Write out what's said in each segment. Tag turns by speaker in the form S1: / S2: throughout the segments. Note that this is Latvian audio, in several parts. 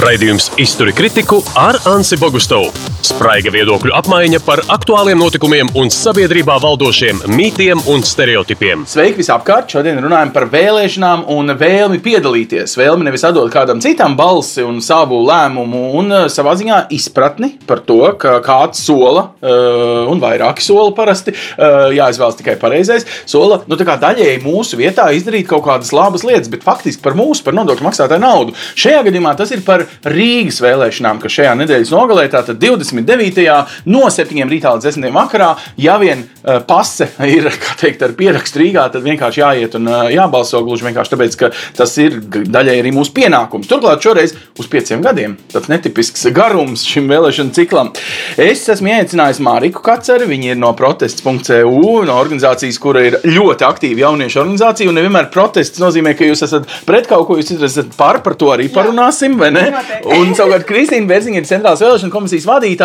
S1: Raidījums Izturi kritiku ar Ansi Bogustovu. Spraiga viedokļu apmaiņa par aktuāliem notikumiem un sabiedrībā valdošiem mītiem un stereotipiem.
S2: Sveiki visapkārt! Šodien runājam par vēlēšanām un vēlmi piedalīties. Vēlmi nevis atdot kādam citam balsi un savu lēmumu, un uh, savā ziņā izpratni par to, ka kāds sola, uh, un vairāki sola parasti, uh, jāizvēlas tikai pareizais, sola nu, daļēji mūsu vietā izdarīt kaut kādas labas lietas, bet faktiski par mūsu, par nodokļu maksātāju naudu. Šajā gadījumā tas ir par Rīgas vēlēšanām, kas šajā nedēļas nogalē, tātad 29. no 7. rītā līdz 10. vakarā, ja vien uh, pase ir teikt, ar pierakstu Rīgā, tad vienkārši jāiet un uh, jābalso gluži vienkārši tāpēc, ka tas ir daļai arī mūsu pienākums. Turklāt šoreiz uz pieciem gadiem. Tas netipisks garums šim vēlēšanu ciklam. Es esmu iecinājis Māriku Kaceru, viņa ir no protests.eu, no organizācijas, kura ir ļoti aktīva jauniešu organizācija. Un nevienmēr protests nozīmē, ka jūs esat pret kaut ko, jūs esat par, par to arī parunāsim? Un savukārt Kristīna Bērziņa ir centrālās vēlēšana komisijas vadītāja.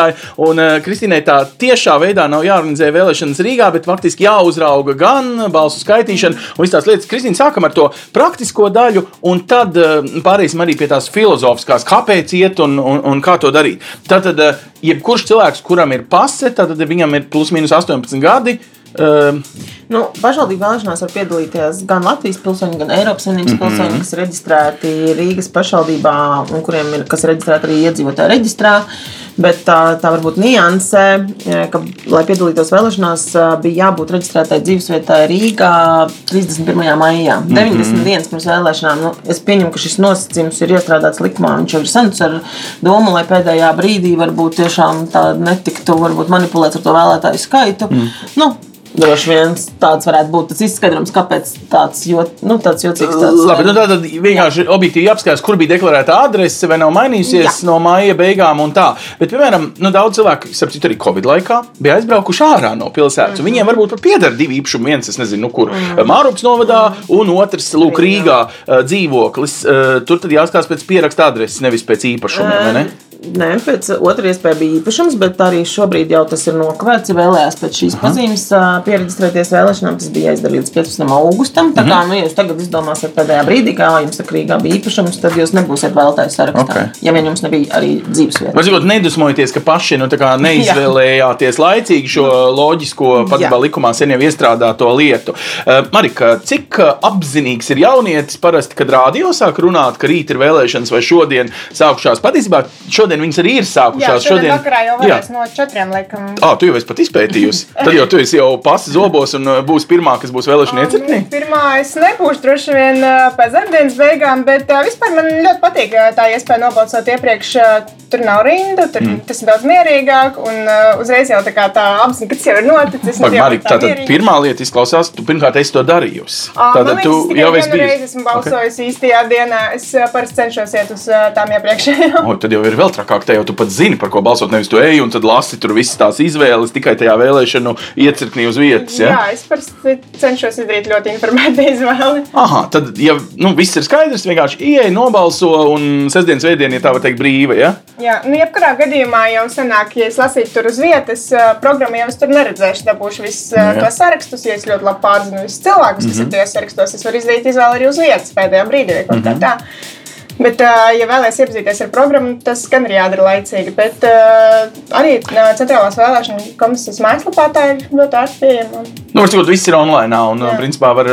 S2: Un uh, Kristīnai tā tiešā veidā nav jāorganizē vēlēšanas Rīgā, bet faktiski jāuzrauga gan balsu skaitīšana un visas tās lietas. Kristīna, sākam ar to praktisko daļu, un tad uh, pāriesim arī pie tās filozofiskās, kāpēc iet un, un, un kā to darīt. Tātad, uh, jebkurš cilvēks, kuram ir pase, tad viņam ir plus mīnus 18 gadi. Uh,
S3: Nu, pašvaldību vēlēšanās var piedalīties gan Latvijas pilsoņi, gan Eiropas Savienības mm -hmm. pilsoņi, kas ir reģistrēti Rīgas pašvaldībā un kuriem ir kas reģistrēti arī iedzīvotāju reģistrā. Bet tā, tā var būt nianse, ka, lai piedalītos vēlēšanās, bija jābūt reģistrētai dzīvesvietai Rīgā 31. maijā. Mm -hmm. 90 dienas pirms vēlēšanām. Nu, es pieņemu, ka šis nosacījums ir iestrādāts likumā. Viņš jau ir sens ar domu, lai pēdējā brīdī varbūt tiešām tā netiktu varbūt manipulēts ar to vēlētāju skaitu. Mm. Nu, Droši vien tāds varētu būt tas izskaidrojums, kāpēc tāds, jo, nu, tāds jocīgs tāds
S2: Labi, nu tad vienkārši Jā. objektīvi jāapskatās, kur bija deklarēta adrese, vai nav mainījusies Jā. no māja beigām un tā. Bet, piemēram, nu, daudz cilvēku, sapratu, arī Covid laikā bija aizbraukuši ārā no pilsētas. Mm -hmm. Viņiem varbūt pat pieder divi īpašumi. Viens, es nezinu, nu, kur mm -hmm. Mārups novadā, un otrs, Lūk, Rīgā uh, dzīvoklis. Uh, tur tad jāskatās pēc pieraksta adreses, nevis pēc īpašumiem. Uh,
S3: Nē, pēc otrā iespēja bija īpašums, bet arī šobrīd jau tas ir nokavēts. Vēlējās pēc šīs Aha. pazīmes pieregistrēties vēlēšanām, tas bija jāizdara līdz 15. augustam. Tā kā nu, jūs tagad izdomāsiet pēdējā brīdī, kā jums Rīgā bija īpašums, tad jūs nebūsiet vēlētāju sarakstā. Okay. Ja vien jums nebija arī dzīvesvieta.
S2: Varbūt nedusmojieties, ka paši nu, neizvēlējāties laicīgi šo loģisko, patiesībā likumā sen jau iestrādāto lietu. Marika, cik apzinīgs ir jaunietis parasti, kad rādio sāk runāt, ka rīt ir vēlēšanas vai šodien sākušās? Patiesībā šodien šodien viņas arī ir sākušās.
S4: Jā, šodien vakarā jau varēs jā. no četriem laikam.
S2: Ah, tu jau esi pat izpētījusi. Tad jau tu esi jau pasi zobos un būs pirmā, kas būs vēlēšana iecirknī.
S4: Pirmā es nebūšu droši vien pēc darbdienas beigām, bet vispār man ļoti patīk tā iespēja nobalsot iepriekš. Tur nav rindu, tur mm. tas ir daudz mierīgāk un uzreiz jau tā kā tā apziņa, kas jau ir noticis.
S2: Pag, Marika, tā tātad pirmā lieta izklausās, tu pirmkārt esi to darījusi.
S4: Tātad tu jau esi bijis. Esmu balsojis okay. īstajā dienā. Es parasti cenšos iet uz tām iepriekšējām.
S2: O, tad jau ir vēl trakāk trakāk. Te jau tu pat zini, par ko balsot. Nevis tu ej un tad lasi tur visas tās izvēles tikai tajā vēlēšanu iecirknī uz vietas. Ja?
S4: Jā, es parasti cenšos izdarīt ļoti informētu izvēli.
S2: Aha, tad, ja nu, viss ir skaidrs, vienkārši ieej, nobalso un sestdienas vēdienā, ja tā var teikt, brīva. Ja?
S4: Jā, nu, jebkurā gadījumā jau senāk, ja es lasītu tur uz vietas, programmu jau es tur neredzēšu, dabūšu visus tos sarakstus. Ja es ļoti labi pārzinu visus cilvēkus, kas mm -hmm. ir tajos sarakstos, es varu izdarīt izvēli arī uz vietas pēdējā brīdī vai kaut mm -hmm. kā tā. Bet, ja vēlaties iepazīties ar programmu, tas gan ir jādara laicīgi. Bet arī centrālās vēlēšana komisijas mājaslapā tā ir ļoti ātri pieejama.
S2: Nu, varbūt viss ir online, un jā. principā var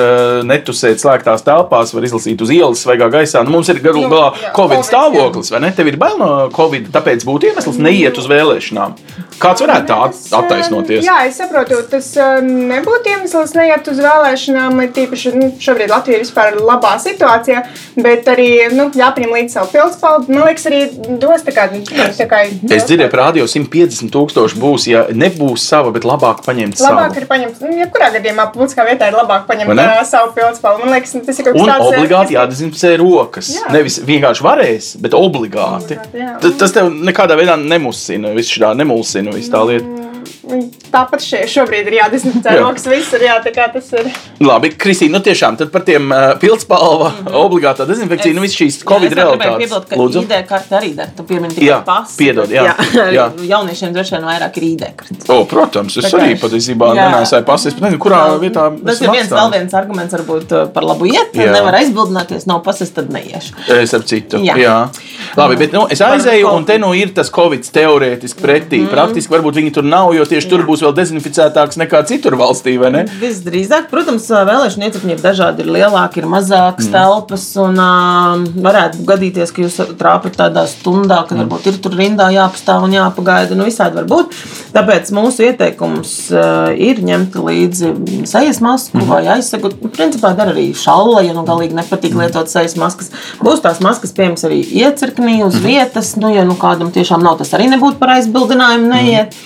S2: netusēt slēgtās telpās, var izlasīt uz ielas, svaigā gaisā. Nu, mums ir galu nu, galā Covid, COVID stāvoklis, vai ne? Tev ir bail no Covid, tāpēc būtu iemesls neiet uz vēlēšanām. Kāds varētu tā attaisnoties?
S4: Jā, es saprotu, tas nebūtu iemesls neiet uz vēlēšanām. Tīpaši nu, šobrīd Latvija ir vispār labā situācijā, bet arī nu, jā, jāpieņem līdz savu pilspalvu. Man liekas, arī dos tā kā. Tā kā
S2: es dzirdēju, ka rādio 150 tūkstoši būs, ja nebūs sava, bet labāk paņemt
S4: savu. Labāk ir paņemt, nu, jebkurā gadījumā publiskā vietā ir labāk paņemt uh, savu pilspalvu. Man liekas, tas ir kaut kas
S2: tāds. Un obligāti jādezinficē rokas. Jā. Nevis vienkārši varēs, bet obligāti. obligāti tas tev nekādā veidā nemusina, viss šī nemulsina, viss tā lieta.
S4: Tāpat šie, šobrīd ir jādezinficē jā. rokas visur, jā, tā kā tas ir.
S2: Labi, Kristīna, nu tiešām tad par tiem uh, pildspalva mm -hmm. obligātā dezinfekcija, es, nu viss šīs Covid realitātes.
S3: Piebildu, ka Lūdzu. ID karte arī der, tu piemini tikai
S2: jā, pasu. Piedod, jā. jā. jā.
S3: Jauniešiem droši vien vairāk ir ID karte.
S2: O, protams, es arī patiesībā nenēsāju pasu, es pat nezinu, kurā jā. vietā.
S3: Tas ir viens vēl viens arguments varbūt par labu iet, jā. nevar aizbildināties, nav pasas, tad neiešu.
S2: Es ap citu, jā. jā. Labi, bet nu, es aizēju, un te nu ir tas Covid teorētiski pretī. Mm. Praktiski varbūt viņi tur nav, jo tieši tur būs vēl dezinficētāks nekā citur valstī, vai ne?
S3: Visdrīzāk, protams, vēlēšana iecirkņi ir dažādi, ir lielāki, ir mazākas mm. telpas, un uh, varētu gadīties, ka jūs trāpat tādā stundā, kad mm. varbūt ir tur rindā jāpastāv un jāpagaida, nu visādi var būt. Tāpēc mūsu ieteikums uh, ir ņemt līdzi sejas masku mm. vai aizsegu. Principā dara arī šalla, ja nu galīgi nepatīk lietot sejas maskas. Būs tās maskas, pieejams, arī iecirknī uz mm. vietas. Nu, ja nu kādam tiešām nav, tas arī nebūtu par aizbildinājumu neiet.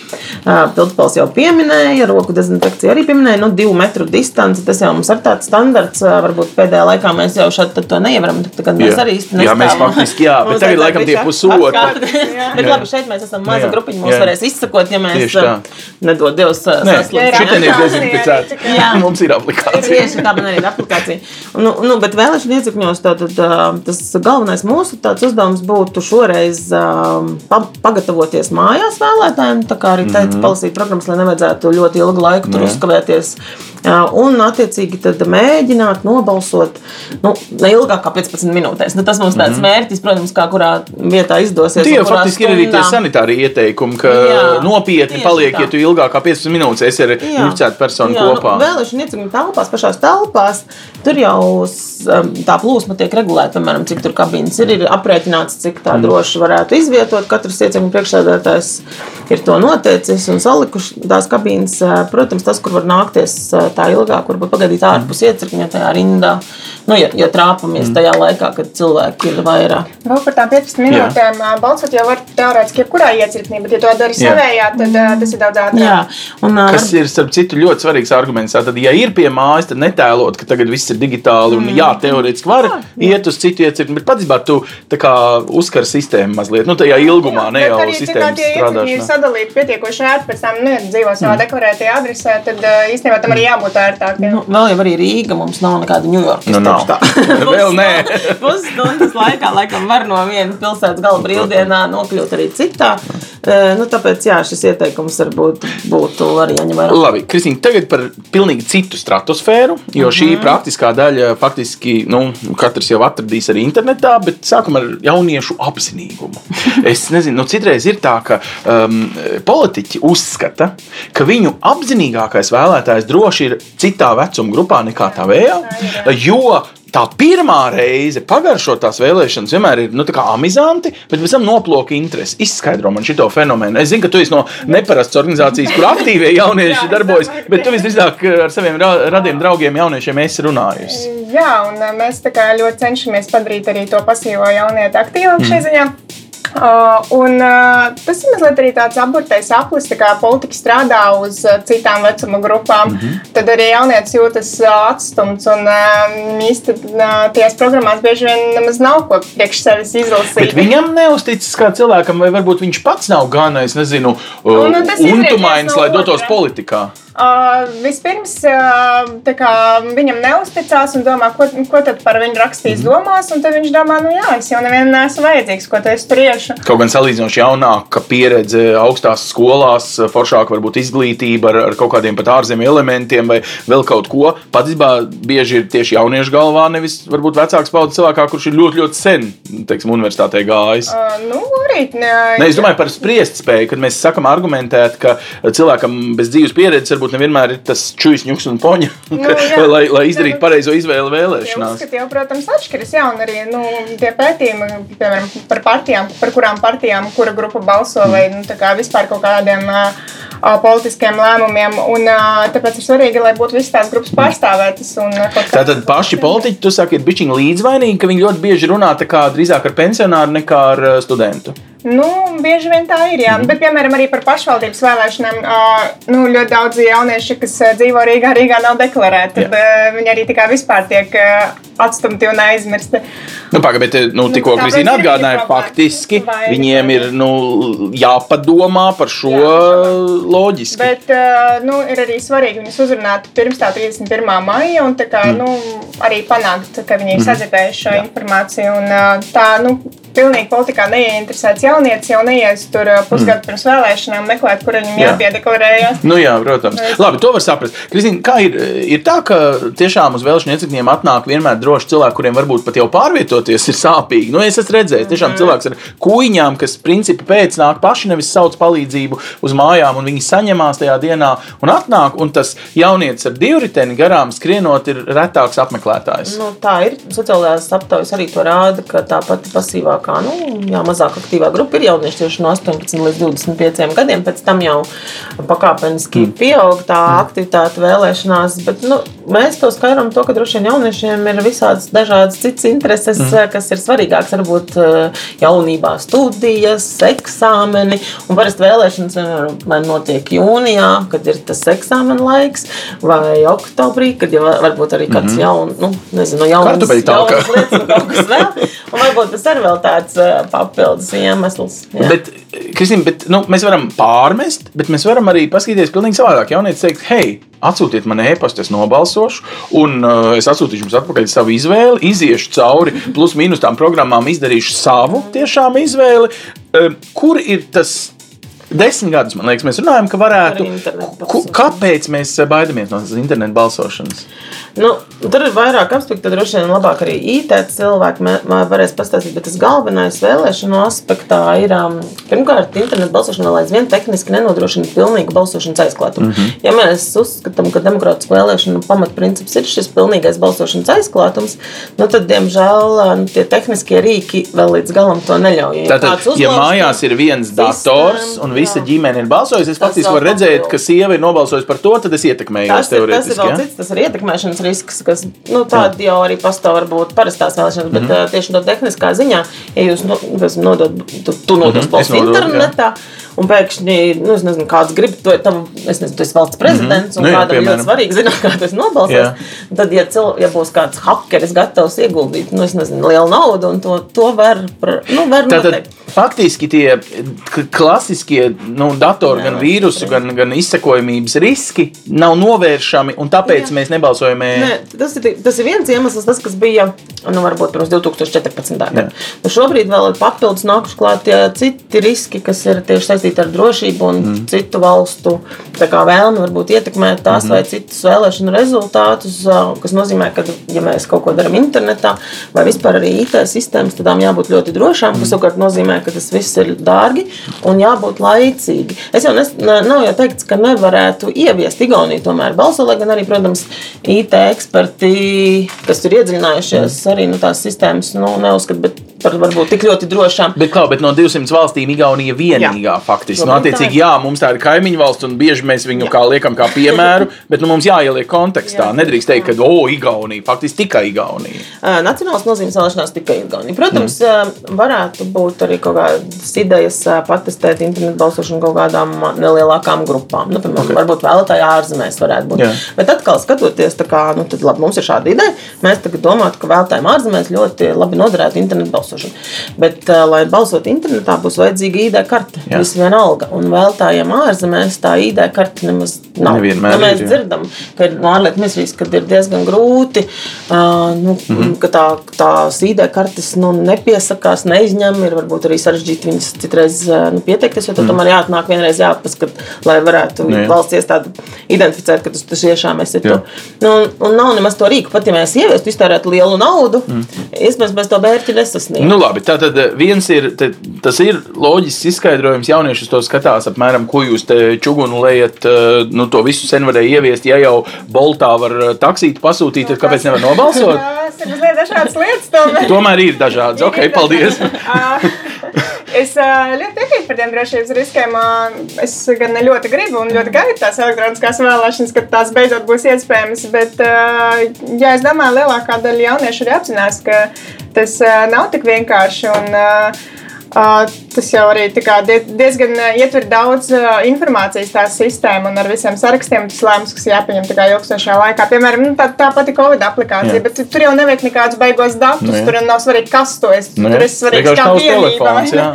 S3: Mm. Pildspēls jau pieminēja, roku dezinfekcija arī pieminēja, nu, divu metru distanci. Tas jau mums ir tāds standarts. Varbūt pēdējā laikā mēs jau šeit to neievaram. Tagad mēs jā. arī
S2: nestāvam. Jā, mēs faktiski, jā, bet tagad laikam tie pusotra.
S3: bet labi, šeit mēs esam maza grupiņa, mums varēs izsakot, ja mēs nedod Dievs
S2: saslimt. Šitien ir dezinficēts. Mums ir aplikācija.
S3: Tieši tā man arī ir aplikācija. Nu, nu, bet vēlēšana iecirkņos tātad tas galvenais mūsu uzdevums būtu šoreiz pagatavoties mājās vēlētājiem. Tā kā arī teica, -hmm. palasīt programmas, lai nevajadzētu ļoti ilgu laiku tur uzkavēties un attiecīgi mēģināt nobalsot nu, ne ilgāk kā 15 minūtēs. Nu, tas mums tāds mm -hmm. mērķis, protams, kā kurā vietā izdosies.
S2: Tie jau faktiski stundā. ir arī tie sanitāri ieteikumi, ka jā, nopietni paliek, tā. ja tu ilgāk kā 15 minūtes esi ar inficētu personu jā, kopā.
S3: Nu, vēlēšana iecirkņu telpās, pašās telpās, tur jau tā plūsma tiek regulēta, piemēram, cik tur kabīnes ir, ir aprēķināts, cik tā mm. droši varētu izvietot. Katrs iecirkņu priekšsēdētājs ir to noteicis un salikuši tās kabīnes. Protams, tas, kur var nākties tā ilgāk, varbūt pagaidīt ārpus mm. iecirkņa tajā rindā. Nu, ja, ja trāpamies mm. tajā laikā, kad cilvēki ir vairāk.
S4: Vēl par tām 15 minūtēm balsot jau var teorētiski jebkurā iecirknī, bet, ja to dara savējā, tad tas ir daudz ātrāk. Jā.
S2: Un, Kas ir, starp citu, ļoti svarīgs arguments. Tad, ja ir pie mājas, tad netēlot, ka tagad viss ir digitāli un mm. jā, teorētiski var jā, jā. iet uz citu iecirkni, bet patiesībā tu uzkar sistēmu mazliet, nu tajā ilgumā, jā, ne jau sistēmas strādāšanā.
S4: Ir sadalīti pietiekoši ērti, pēc tam nu, dzīvo savā mm. deklarētajā adresē, tad īstenībā tam arī jābūt ērtāk.
S3: Nu, vēl jau arī Rīga mums nav nekāda Ņujorka. Nu,
S2: nav. vēl nē.
S3: Pusstundas laikā laikam var no vienas pilsētas gala brīvdienā nokļūt arī citā. Nu, tāpēc jā, šis ieteikums varbūt būtu arī jāņem vērā.
S2: Labi, Kristīna, tagad par pilnīgi citu stratosfēru, jo šī mm -hmm. praktiskā daļa faktiski nu, katrs jau atradīs arī internetā, bet sākam ar jauniešu apzinīgumu. Es nezinu, nu, citreiz ir tā, ka um, politiķi uzskata, ka viņu apzinīgākais vēlētājs droši ir citā vecuma grupā nekā tā vējā, jo tā pirmā reize pagaršot tās vēlēšanas vienmēr ir nu, amizanti, bet pēc tam noplūka interesi. Izskaidro man šo fenomenu. Es zinu, ka tu esi no neparastas organizācijas, kur aktīvie jaunieši darbojas, bet tu visdrīzāk ar saviem radiem draugiem jauniešiem esi runājusi.
S4: Jā, un mēs ļoti cenšamies padarīt arī to pasīvo jaunieti aktīvāku mm. šai ziņā. Uh, un, uh, tas ir mazliet arī tāds apgūtais aplis, kā politika strādā uz uh, citām vecuma grupām. Mm -hmm. Tad arī jaunietis jūtas atstumts un īsti tajās programmās bieži vien nemaz nav ko priekš sevis izlasīt.
S2: Bet viņam neusticas kā cilvēkam, vai varbūt viņš pats nav gan, es nezinu, nu, nu, untumains, lai dotos politikā.
S4: Uh, vispirms uh, kā, viņam neusticās un domā, ko, ko tad par viņu rakstīs mm. domās. Tad viņš domā, nu jā, es jau nevienam neesmu vajadzīgs, ko es tur iešu.
S2: Kaut gan salīdzinoši jaunāka pieredze augstās skolās, foršāka varbūt izglītība ar, ar kaut kādiem pat ārzemju elementiem vai vēl kaut ko. Patiesībā bieži ir tieši jauniešu galvā, nevis varbūt vecāks paudzes cilvēkā, kurš ir ļoti, ļoti sen, teiksim, universitātē gājis.
S4: Uh, nu, arī, ne,
S2: ne, es domāju par spriest spēju, kad mēs sakam argumentēt, ka cilvēkam bez dzīves pieredzes varbūt nevienmēr ir tas čūjas, ņuks un poņa, nu, jā, lai, lai izdarītu pareizo izvēli vēlēšanās.
S4: Tas jau, protams, atšķiras. Jā, un arī nu, tie pētījumi, piemēram, par partijām, par kurām partijām, kura grupa balso, mm. vai nu, kā vispār kaut kādiem uh, politiskiem lēmumiem. Un, uh, tāpēc ir svarīgi, lai būtu visas tās grupas pārstāvētas. Un, uh,
S2: Tātad paši politiķi, tu saki, ir bišķiņi līdzvainīgi, ka viņi ļoti bieži runā drīzāk ar pensionāru nekā ar studentu.
S4: Nu, bieži vien tā ir. Jā. Mm. Bet, piemēram, arī par pašvaldības vēlēšanām. Uh, nu, ļoti daudz jaunieši, kas dzīvo Rīgā, Rīgā nav deklarēti. Tad, uh, viņi arī vispār tiek uh, atstumti un aizmirsti.
S2: Nu, Pagaidām, bet nu, tikko nu, Kristīna atgādināja, faktiski viņiem ir nu, jāpadomā par šo jā, loģiski.
S4: Bet uh, nu, ir arī svarīgi viņus uzrunāt pirms tā 31. maija un kā, mm. nu, arī panākt, ka viņi ir mm sadzirdējuši šo jā. informāciju. Un, uh, tā, nu, pilnīgi politikā neieinteresēts jaunietis jau neies tur uh, pusgadu mm. pirms vēlēšanām meklēt, kur viņam
S2: Jā.
S4: jāpiedeklarējas.
S2: Nu, jā, protams. Labi, to var saprast. Kristīna, kā ir, ir tā, ka tiešām uz vēlēšanu iecirkņiem atnāk vienmēr droši cilvēki, kuriem varbūt pat jau pārvietoties ir sāpīgi. Nu, es esmu redzējis, tiešām
S4: Mhm.
S2: cilvēks ar kuģiņām, kas principi pēc nāk paši nevis sauc palīdzību uz mājām, un viņi saņemās tajā dienā un atnāk, un tas jaunietis ar divriteni garām skrienot ir retāks apmeklētājs.
S3: Nu, tā ir. Sociālās aptaujas arī to rāda, ka tā pati pasīvākā, nu, jā, mazāk aktīvā grupa ir jaunieši tieši no 18 līdz 25 gadiem. Pēc tam jau pakāpeniski mm. pieaug tā aktivitāte vēlēšanās. Bet nu, mēs to skaidrojam, to, ka droši vien jauniešiem ir visādas dažādas citas intereses, mm. kas ir svarīgākas. Varbūt eh, jaunībā studijas, eksāmeni. Un parasti vēlēšanas vienmēr notiek jūnijā, kad ir tas eksāmena laiks, vai oktobrī, kad jau var- varbūt arī kāds mm -hmm. jauns, nu, nezinu, jauns, jaunas lietas kaut kas vēl. Un varbūt tas arī vēl tāds eh, papildus iemesls. jā.
S2: Bet, Kristīna, bet, nu, mēs varam pārmest, bet mēs varam arī paskatīties pavisam savādāk. Jaunietis teikt, hei, atsūtiet man e-pastu, es nobalsošu, un uh, es atsūtīšu jums atpakaļ savu izvēli, iziešu cauri plus mīnus tām programmām, izdarīšu savu tiešām izvēli. Uh, kur ir tas? Desmit gadus, man liekas, mēs runājam, ka varētu. Kāpēc mēs baidāmies no internetu balsošanas?
S3: Nu, tur ir vairāk aspektu, tad droši vien labāk arī IT cilvēki varēs pastāstīt. Bet tas galvenais vēlēšanu aspektā ir, um, pirmkārt, internetu balsošana vēl aizvien tehniski nenodrošina pilnīgu balsošanas aizklātumu. Mm -hmm. Ja mēs uzskatām, ka demokrātisku vēlēšanu pamatprincips ir šis pilnīgais balsošanas aizklātums, nu, tad, diemžēl, nu, tie tehniskie rīki vēl līdz galam to neļauj. Ja
S2: Tātad,
S3: kāds
S2: ja mājās ir viens dators un visa
S3: jā.
S2: ģimene ir balsojusi, es
S3: vēl
S2: varu redzēt, ka sieva ir nobalsojusi par to, tad es ietekmēju
S3: Tas ir, tas ir vēl cits, tas ir ietekmēšanas risks, kas nu, tāda jau arī pastāv varbūt parastās vēlēšanās, bet
S2: Mhm.
S3: mm -hmm. tieši no tehniskā ziņā, ja jūs no, nodod, tu, tu nodos
S2: Mhm,
S3: balsu
S2: es nododu,
S3: internetā. Un pēkšņi, nu, es nezinu, kāds grib to tavu, es nezinu, tu esi valsts prezidents, mm -hmm.
S2: Nu
S3: un
S2: jā,
S3: kādam
S2: piemēram.
S3: ļoti svarīgi zināt, kā tas nobalsos.
S2: Jā.
S3: Tad, ja, cil, ja būs kāds hakeris gatavs ieguldīt, nu, es nezinu, lielu naudu, un to, to var, nu, var
S2: Tātad
S3: noteikt.
S2: Faktiski tie klasiskie nu, datori,
S3: Jā,
S2: gan vīrusu, gan, gan izsekojamības riski nav novēršami, un tāpēc
S3: Jā.
S2: mēs nebalsojam.
S3: Nē, tas, ir, tas ir viens iemesls, tas, kas bija nu, varbūt pirms 2014.
S2: Jā.
S3: gada. Nu, šobrīd vēl ir papildus nākuši klāt tie citi riski, kas ir tieši saistīti ar drošību un mm. citu valstu vēlmi varbūt ietekmēt tās mm -hmm. vai citus vēlēšanu rezultātus. Kas nozīmē, ka, ja mēs kaut ko darām internetā vai vispār arī IT sistēmas, tad tām jābūt ļoti drošām, kas savukārt nozīmē, ka tas viss ir dārgi un jābūt laicīgi. Es jau nes, ne- nav jau teikts, ka nevarētu ieviest Igauniju tomēr balso, lai gan arī, protams, IT eksperti, kas ir iedziļinājušies arī nu, tās sistēmas, nu, neuzskata, bet par varbūt tik ļoti drošām.
S2: Bet, kā, bet no 200 valstīm Igaunija vienīgā jā. faktiski. Nu,
S3: tā
S2: attiecīgi, jā, mums tā ir kaimiņu valsts, un bieži mēs viņu
S3: Jā.
S2: kā liekam kā piemēru, bet nu, mums jāieliek kontekstā.
S3: Jā.
S2: Nedrīkst teikt, ka, o, Igaunija, faktiski tikai Igaunija.
S3: Ā, Nacionālās nozīmes vēlēšanās tikai Igaunija. Protams, mm. varētu būt arī kaut kādas idejas patestēt internetu balsošanu kaut kādām nelielākām grupām. Nu, piemēram, okay. varbūt vēlētāji ārzemēs varētu būt.
S2: Jā.
S3: Bet atkal skatoties, tā kā, nu, tad, labi, mums ir šāda ideja. Mēs domājam, ka vēlētājiem ārzemēs ļoti labi noderētu internetu balsošana. Bet, lai balsotu internetā, būs vajadzīga ID karte.
S2: Jā.
S3: Viss vienalga. Un vēlētājiem ārzemēs tā ID karte nemaz nav.
S2: Nevienmēr
S3: Nu, mēs
S2: ir,
S3: dzirdam, ka ir ārlietu ministrijas, kad ir diezgan grūti, uh, nu, mm. -hmm. ka tā, tās ID kartes nu, nepiesakās, neizņem. Ir varbūt arī sarežģīti viņas citreiz uh, nu, pieteikties, jo tad mm. tomēr jāatnāk vienreiz jāpaskat, lai varētu
S2: Nu, jā.
S3: valsts iestāde identificēt, ka tas tiešām esi tu. Nu, un, un nav nemaz to rīku, pat ja mēs ieviestu, iztērētu lielu naudu, mm. iespējams, mēs to mērķi nesasniegsim.
S2: Nu, labi, tā tad viens ir, te, tas ir loģisks izskaidrojums. Jaunieši uz to skatās, apmēram, ko jūs te čugunu lejat. eh, Nu, to visu sen varēja ieviest. Ja jau Boltā var eh, taksīt, pasūtīt, tad kāpēc nevar nobalsot?
S4: Tas ir mazliet dažādas lietas. Tomēr.
S2: Tomēr ir dažādas. Ok, paldies.
S4: Es ļoti piekrītu par tiem drošības riskiem. Es gan ļoti gribu un ļoti gaidu tās elektroniskās vēlēšanas, kad tās beidzot būs iespējamas. Bet, jā, es domāju, lielākā daļa jauniešu arī apzinās, ka tas nav tik vienkārši. Un, ā, Tas jau arī diezgan ietver daudz ā, informācijas tā sistēma un ar visiem sarakstiem tas lēmums, kas jāpieņem tā kā ilgstošajā laikā. Piemēram, nu, tā, tā pati Covid aplikācija,
S2: Jā.
S4: bet tu- tur jau nevajag nekādus beigos datus.
S2: Nu, jā.
S4: tur nav svarīgi, kas tu esi.
S2: Nu,
S4: tur
S2: jā.
S4: ir
S2: Vienkārši
S4: kā
S2: jā.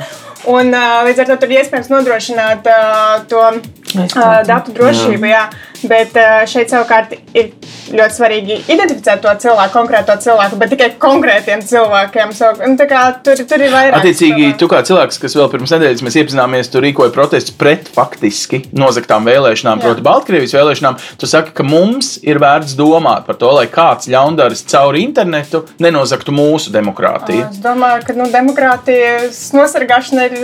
S4: Un, uh, līdz ar to tur ir iespējams nodrošināt uh, to uh, datu drošību. Jā. Bet uh, šeit savukārt ir ļoti svarīgi identificēt to cilvēku, konkrēto cilvēku, bet tikai konkrētiem cilvēkiem. So, tā kā tur, tur ir vairāk.
S2: Attiecīgi, tu kā cilvēks, kas vēl pirms nedēļas mēs iepazināmies, tu rīkoji protestus pret faktiski nozagtām vēlēšanām,
S4: Jā.
S2: proti, Baltkrievijas vēlēšanām. Tu saki, ka mums ir vērts domāt par to, lai kāds ļaundaris caur internetu nenozagtu mūsu demokrātiju.
S4: Es domāju, ka nu, demokrātijas nosargāšana ir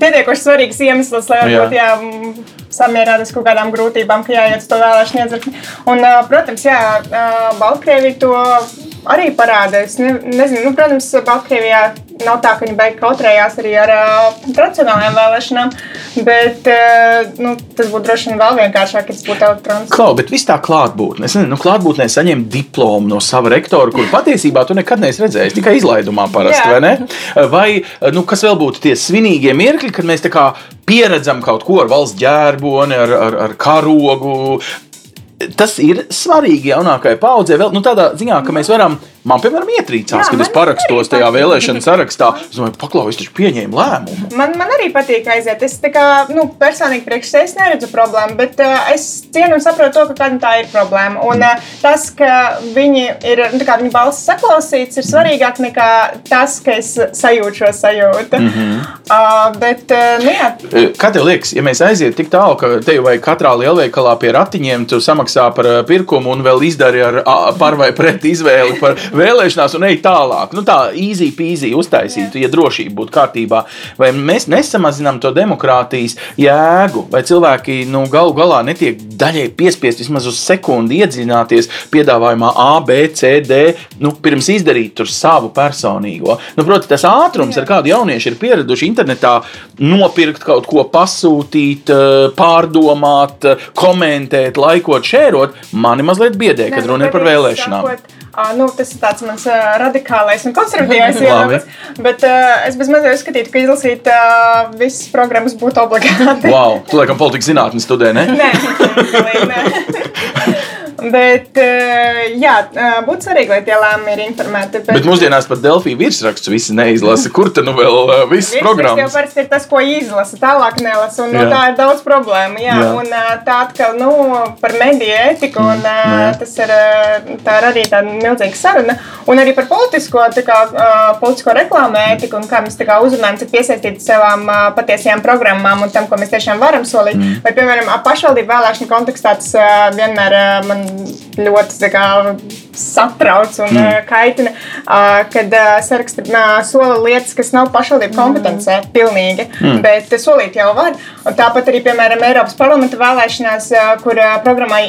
S4: pietiekoši svarīgs iemesls, lai
S2: Jā.
S4: varbūt jā, m, samierināties kaut kādām grūtībām, ka jāiet to vēlēšanu iedzirkni. Un, protams, jā, Baltkrievija to arī parāda. Es ne, nezinu, nu, protams, Baltkrievijā nav tā, ka viņi beig kautrējās arī ar uh, tradicionālajām vēlēšanām, bet uh, nu, tas būtu droši vien vēl vienkāršāk, ja tas būtu elektronisks.
S2: Klau, bet viss tā klātbūtne. Es nezinu, nu, klātbūtnē saņemt diplomu no sava rektora, kur patiesībā tu nekad neesi redzējis, tikai izlaidumā parasti,
S4: Jā.
S2: vai ne? Vai, nu, kas vēl būtu tie svinīgie mirkļi, kad mēs tā kā pieredzam kaut ko ar valsts ģērboni, ar, ar, ar karogu. Tas ir svarīgi jaunākajai paudzei. Vēl nu, tādā ziņā, ka mēs varam, man, piemēram, ietrīcās,
S4: Jā,
S2: kad es parakstos tajā
S4: patīk.
S2: vēlēšanu sarakstā. Es domāju, paklaus, taču pieņēmu lēmumu.
S4: Man, man arī patīk aiziet. Es kā, nu, personīgi priekš sevis neredzu problēmu, bet uh, es cienu un saprotu to, ka kādam tā ir problēma. Un uh, tas, ka viņi ir, nu, kā viņu balss saklausīts, ir svarīgāk nekā tas, ka es sajūtu šo sajūtu. Mm -hmm. uh, bet, uh, nu, jā,
S2: E, Kā tev liekas, ja mēs aizietu tik tālu, ka te vai katrā lielveikalā pie ratiņiem tu samaksā par ā, pirkumu un vēl izdari ar par vai pret izvēli par vēlēšanās un ej tālāk? Nu, tā easy peasy uztaisītu, ja drošība būtu kārtībā. Vai mēs nesamazinām to demokrātijas jēgu, vai cilvēki nu, galu galā netiek daļai piespiest vismaz uz sekundi iedziļināties piedāvājumā A, B, C, D, nu, pirms izdarīt savu personīgo. Nu, Protams, tas ātrums, ar kādu jaunieši ir pieraduši internetā, nopirkt kaut ko, pasūtīt, eh, pārdomāt, eh, komentēt, laikot, šērot, mani mazliet biedē, kad runa ir par vēlēšanām.
S4: sakot, Nu, tas ir tāds mans radikālais un konservatīvais viedoklis. Bet uh, es bezmazliet uzskatītu, ka izlasīt uh, visas programmas būtu obligāti.
S2: Wow, tu laikam politikas zinātni studē, ne?
S4: Nē, nē. Bet, uh, jā, uh, būtu svarīgi, lai tie lēmumi ir informēti.
S2: Bet mūsdienās pat Delfija virsrakstus visi neizlasa. Kur tad nu vēl uh, viss
S4: Virsraksts jau
S2: programmas?
S4: parasti ir tas, ko izlasa, tālāk nelasa. Un, no
S2: Jā.
S4: tā ir daudz problēmu. Jā.
S2: Jā.
S4: Un, tā atkal nu, par mediju ētiku, un ā,
S2: jā.
S4: tas ir, tā ir arī tāda milzīga saruna. Un arī par politisko, tā kā, politisko reklāmu ētiku, un kā mēs tā kā uzrunājam, cik piesaistīti savām patiesajām programmām un tam, ko mēs tiešām varam solīt. Mm. Vai, piemēram, pašvaldību vēlēšanu kontekstā tas vienmēr man ļoti kā, satrauc un mm. kaitina, ā, kad ā, saraksta sola lietas, kas nav pašvaldību kompetencē, pilnīgi, mm. bet ā, solīt jau var. Un tāpat arī, piemēram, Eiropas parlamenta vēlēšanās, kur programmai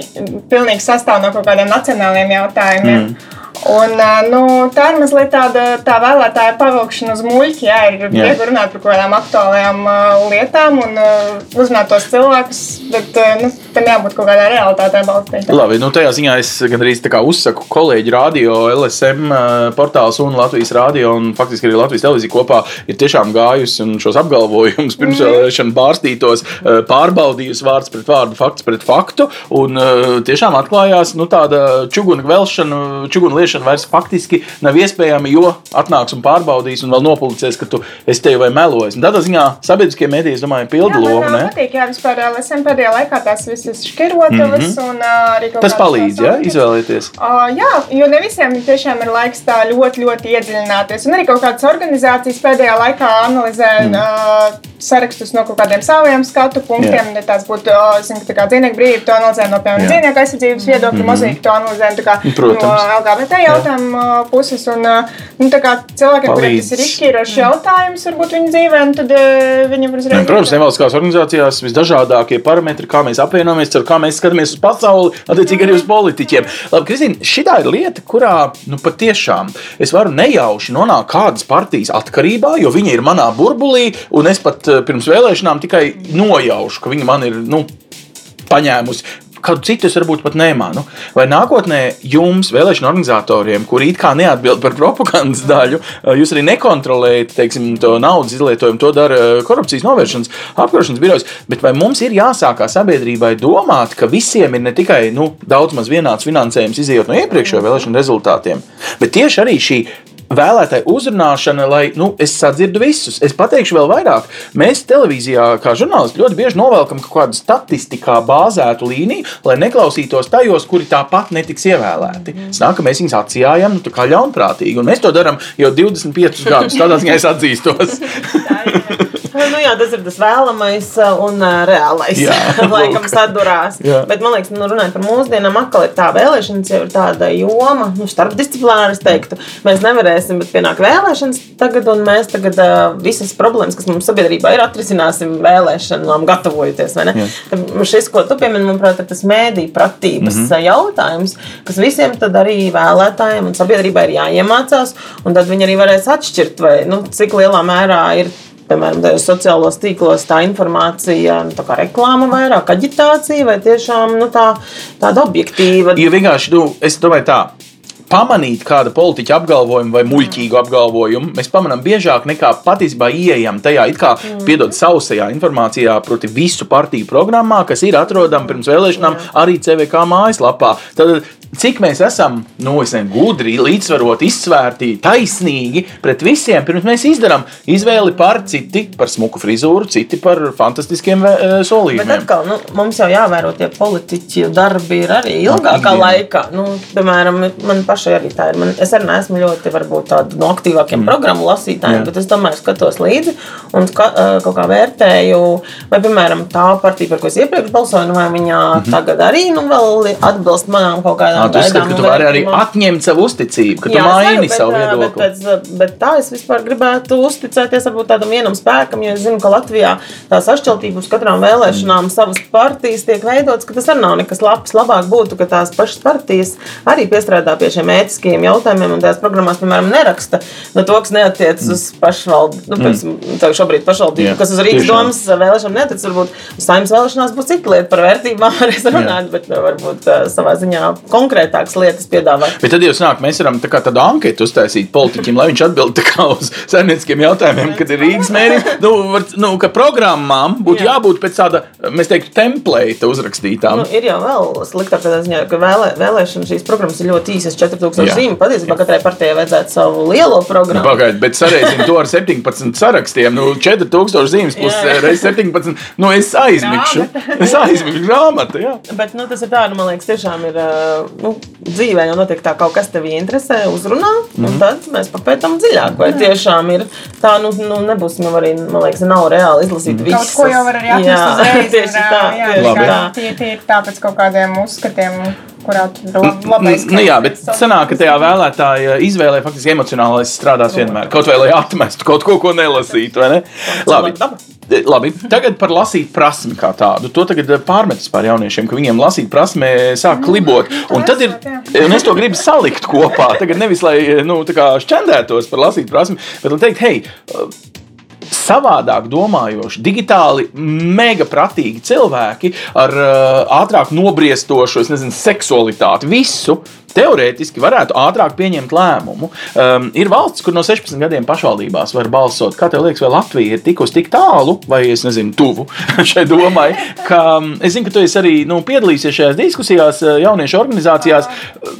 S4: pilnīgi sastāv no kaut kādiem nacionāliem jautājumiem. Mm. Un, nu, tā ir mazliet tāda tā vēlētāja pavilkšana uz muļķi. Jā, ir viegli runāt par kaut kādām aktuālām uh, lietām un uh, uzrunāt tos cilvēkus, bet uh, nu, tam jābūt kaut kādā realitātē balstītam.
S2: Labi, nu tajā ziņā es gandrīz tā kā uzsaku kolēģi radio, LSM portāls un Latvijas radio un faktiski arī Latvijas televīzija kopā ir tiešām gājusi un šos apgalvojumus pirms vēlēšana bārstītos eh, pārbaudījusi vārds pret vārdu, fakts pret faktu un tiešām atklājās nu, tāda čuguna velšana, čuguna liešana vairs faktiski nav iespējama, jo atnāks un pārbaudīs un vēl nopublicēs, ka tu esi te vai melojas. Un Tādā ziņā sabiedriskie mediji, es domāju, pilda
S4: Jā,
S2: lomu.
S4: man uh, patīk, jā, vispār LSM pēdējā laikā tās visas šķirotavas mm -hmm. un uh, arī kaut
S2: Tas
S4: kādas
S2: palīdz, ja,
S4: tās
S2: izvēlēties.
S4: Uh, jā, jo ne visiem tiešām ir laiks tā ļoti, ļoti iedziļināties. Un arī kaut kādas organizācijas pēdējā laikā analizē mm. uh, sarakstus no kaut kādiem saviem skatu punktiem. Ja tās būtu, uh, zinu, tā kā dzīvnieku brīvība, to analizē no, piemēram,
S2: Jā.
S4: dzīvnieku aizsardzības viedokļa, mm. mozaīka to analizē kā,
S2: Protams.
S4: no LGBT jautājumu uh, puses. Un, nu, tā kā cilvēkiem, kuriem tas ir izšķīrošs jautājums, varbūt viņu dzīvē, un tad viņam uzreiz.
S2: Jā, Protams, nevalstiskās organizācijās visdažādākie parametri, kā mēs apvienojamies, ar kā mēs skatāmies uz pasauli, attiecīgi arī uz politiķiem. Labi, Kristīne, šī ir lieta, kurā nu, patiešām es varu nejauši nonākt kādas partijas atkarībā, jo viņi ir manā burbulī, un es pat pirms vēlēšanām tikai nojaušu, ka viņi man ir nu, paņēmusi. Kādu citu es varbūt pat nemānu. Vai nākotnē jums, vēlēšana organizatoriem, kuri it kā neatbild par propagandas daļu, eh, jūs arī nekontrolējat teiksim, to naudas izlietojumu, to dara eh, korupcijas novēršanas apkarošanas birojas. Bet vai mums ir jāsāk kā sabiedrībai domāt, ka visiem ir ne tikai nu, daudz maz vienāds finansējums izējot no iepriekšējo vēlēšanu rezultātiem, bet tieši arī šī vēlētāju uzrunāšana, lai nu, es sadzirdu visus. Es pateikšu vēl vairāk. Mēs televīzijā, kā žurnālisti, ļoti bieži novelkam kaut kādu statistikā bāzētu līniju, lai neklausītos tajos, kuri tāpat netiks ievēlēti. Snāk, ka mēs viņus atsijājam nu, kā ļaunprātīgi, un mēs to darām jau 25 gadus. Tādā ziņā es atzīstos.
S3: nu, jā, tas ir tas vēlamais uh, un uh, reālais.
S2: Jā,
S3: Laikam sadurās.
S2: Jā.
S3: Bet man liekas, nu, runājot par mūsdienām, atkal ir tā vēlēšanas jau ir tāda joma, nu, starpdisciplināra, es teiktu. Mēs nevarēsim, bet pienāk vēlēšanas tagad, un mēs tagad uh, visas problēmas, kas mums sabiedrībā ir, atrisināsim vēlēšanām, gatavojoties. Šis, ko tu piemini, manuprāt, ir tas mēdī pratības mm -hmm. jautājums, kas visiem tad arī vēlētājiem un sabiedrībai ir jāiemācās, un tad viņi arī varēs atšķirt, vai, nu, cik lielā mērā ir piemēram, sociālos tīklos tā informācija, nu, tā kā reklāma vairāk, aģitācija vai tiešām nu, tā, tāda objektīva.
S2: Jo vienkārši, nu, es domāju, tā. Pamanīt kāda politiķa apgalvojumu vai muļķīgu apgalvojumu, mēs pamanām biežāk nekā patiesībā ieejam tajā, it kā piedod sausajā informācijā, proti, visu partiju programmā, kas ir atrodama pirms vēlēšanām arī CVK mājaslapā. Tad, cik mēs esam nu, es nezinu, gudri, līdzsvaroti, izsvērti, taisnīgi pret visiem, pirms mēs izdarām izvēli par citi par smuku frizūru, citi par fantastiskiem eh,
S3: Bet
S2: solījumiem.
S3: atkal, nu, mums jau jāvēro tie politiķi darbi ir arī ilgākā
S2: ikdienā.
S3: laikā. Nu, piemēram, man pašai arī tā ir. Man, es arī neesmu ļoti varbūt, tāda no aktīvākiem mm. programmu lasītājiem,
S2: Jā.
S3: bet es tomēr skatos līdzi un ska, eh, kaut kā vērtēju, vai, piemēram, tā partija, par ko es iepriekš balsoju, nu, vai viņa mm -hmm. tagad arī nu, vēl atbilst manām kaut kādām
S2: Ā, Tu uzskati, ka tu vari arī atņemt savu uzticību, ka tu
S3: Jā, varu,
S2: maini
S3: bet,
S2: savu viedokli.
S3: Bet, bet, bet tā es vispār gribētu uzticēties varbūt tādam vienam spēkam, jo es zinu, ka Latvijā tā sašķeltība uz katrām vēlēšanām savas partijas tiek veidotas, ka tas arī nav nekas labs. Labāk būtu, ka tās pašas partijas arī piestrādā pie šiem ētiskajiem jautājumiem un tās programmās, piemēram, neraksta no to, kas neatiec uz pašvaldību, nu, piemēram, šobrīd pašvaldību,
S2: Jā,
S3: kas uz Rīgas domas vēlēšanām neatiec. Varbūt uz saimnes vēlēšanās būs cita lieta par vērtībām, varēs runāt, bet nu, varbūt ā, savā ziņā konkrētākas lietas piedāvāt.
S2: Bet tad jau sanāk, mēs varam tā tādu anketu uztaisīt politiķim, lai viņš atbild uz saimnieciskiem jautājumiem, kad ir Rīgas mērķis. Nu, var, nu, ka programmām būtu
S3: Jā.
S2: jābūt pēc tāda, mēs teiktu, templēta uzrakstītām.
S3: Nu, ir jau vēl sliktāk, ziņā, ka vēlē, vēlēšana šīs programmas ir ļoti īsas, 4000
S2: Jā.
S3: zīmju. Patiesībā katrai partijai vajadzētu savu lielo programmu.
S2: Pagaidiet, bet sarežģīt to ar 17 sarakstiem. Nu, 4000 zīmes plus
S3: Jā, jā.
S2: reizes 17. Nu, es aizmigšu. Es aizmigšu grāmatu. Jā.
S3: Bet nu, tas ir tā, nu, man liekas, tiešām ir ā, nu, dzīvē jau notiek tā, kaut kas tevi interesē, uzrunā, mm
S2: Mhm.
S3: -hmm. un tad mēs papētām dziļāk, vai tiešām ir tā, nu, nu nebūsim jau arī, man liekas, nav reāli izlasīt
S2: Mhm.
S3: visu.
S4: Kaut ko jau var arī atrast uzreiz.
S3: tieši tā,
S4: jā,
S3: tieši
S2: Labi.
S3: tā.
S4: Tie tie ir tāpēc kaut kādiem uzskatiem, kurā labais.
S2: Nu, jā, bet sanāk, ka tajā vēlētāja izvēlē faktiski emocionālais strādās vienmēr. Kaut vai lai atmestu kaut ko, ko nelasītu. vai Ne? Labi.
S3: Daba.
S2: Labi, tagad par lasīt prasmi kā tādu. To tagad pārmetas par jauniešiem, ka viņiem lasīt prasme sāk klibot. Un tad ir, un es to gribu salikt kopā. Tagad nevis lai nu, šķendētos par lasīt prasmi, bet lai teikt, hei, savādāk domājoši, digitāli mega pratīgi cilvēki ar uh, ātrāk nobriestošu, es nezinu, seksualitāti, visu. Teorētiski varētu ātrāk pieņemt lēmumu. Um, ir valsts, kur no 16 gadiem pašvaldībās var balsot. Kā tev liekas, vai Latvija ir tikusi tik tālu, vai es nezinu, tuvu šai domai, ka um, es zinu, ka tu esi arī nu, piedalījies šajās diskusijās, uh, jauniešu organizācijās.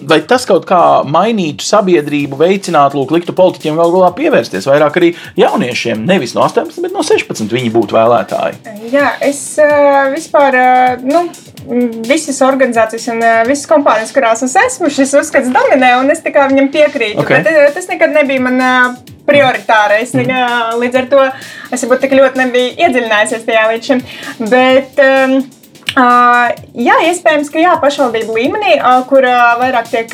S2: Vai tas kaut kā mainītu sabiedrību, veicinātu, lūk, liktu politiķiem galu galā pievērsties vairāk arī jauniešiem, nevis no 18, bet no 16 viņi būtu vēlētāji?
S4: Jā, es uh, vispār, uh, nu, visas organizācijas un visas kompānijas, kurās es esmu, šis uzskats dominē, un es kā viņam piekrītu.
S2: Ok.
S4: Bet, tas nekad nebija man prioritārais. Mm. Līdz ar to es varbūt tik ļoti nebiju iedziļinājusies tajā līdz šim. Bet, um, Uh, jā, iespējams, ka jā, pašvaldību līmenī, uh, kur uh, vairāk tiek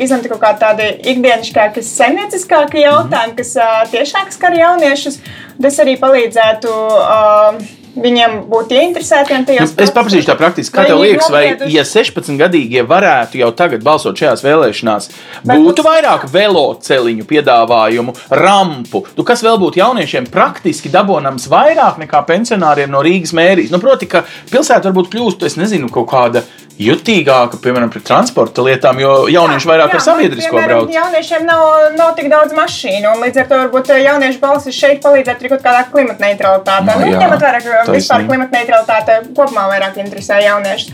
S4: izlemti kaut kādi tādi ikdienišķāki, saimnieciskāki jautājumi, kas tiešāk skar jauniešus, tas arī palīdzētu uh, viņiem būt ieinteresētiem tajos.
S2: Nu, Es paprasīšu tā praktiski, kā
S4: Vai
S2: tev liekas, vai
S4: nobrieduši?
S2: ja 16-gadīgie varētu jau tagad balsot šajās vēlēšanās,
S4: Vai
S2: būtu
S4: būs-
S2: vairāk veloceliņu piedāvājumu, rampu, nu, kas vēl būtu jauniešiem praktiski dabonams vairāk nekā pensionāriem no Rīgas mērijas. Nu, proti, ka pilsēta varbūt kļūst, es nezinu, kaut kāda jutīgāka, piemēram, pret transporta lietām, jo jaunieši vairāk ar sabiedrisko brauc.
S4: Jauniešiem nav, nav tik daudz mašīnu, un līdz ar to varbūt eh, jauniešu balsis šeit palīdzētu arī kaut kādā klimata neutralitātē.
S2: Nu,
S4: Nu,
S2: jā,
S4: ņemot vērā, ka vispār klimata neutralitāte kopumā vairāk interesē jauniešus.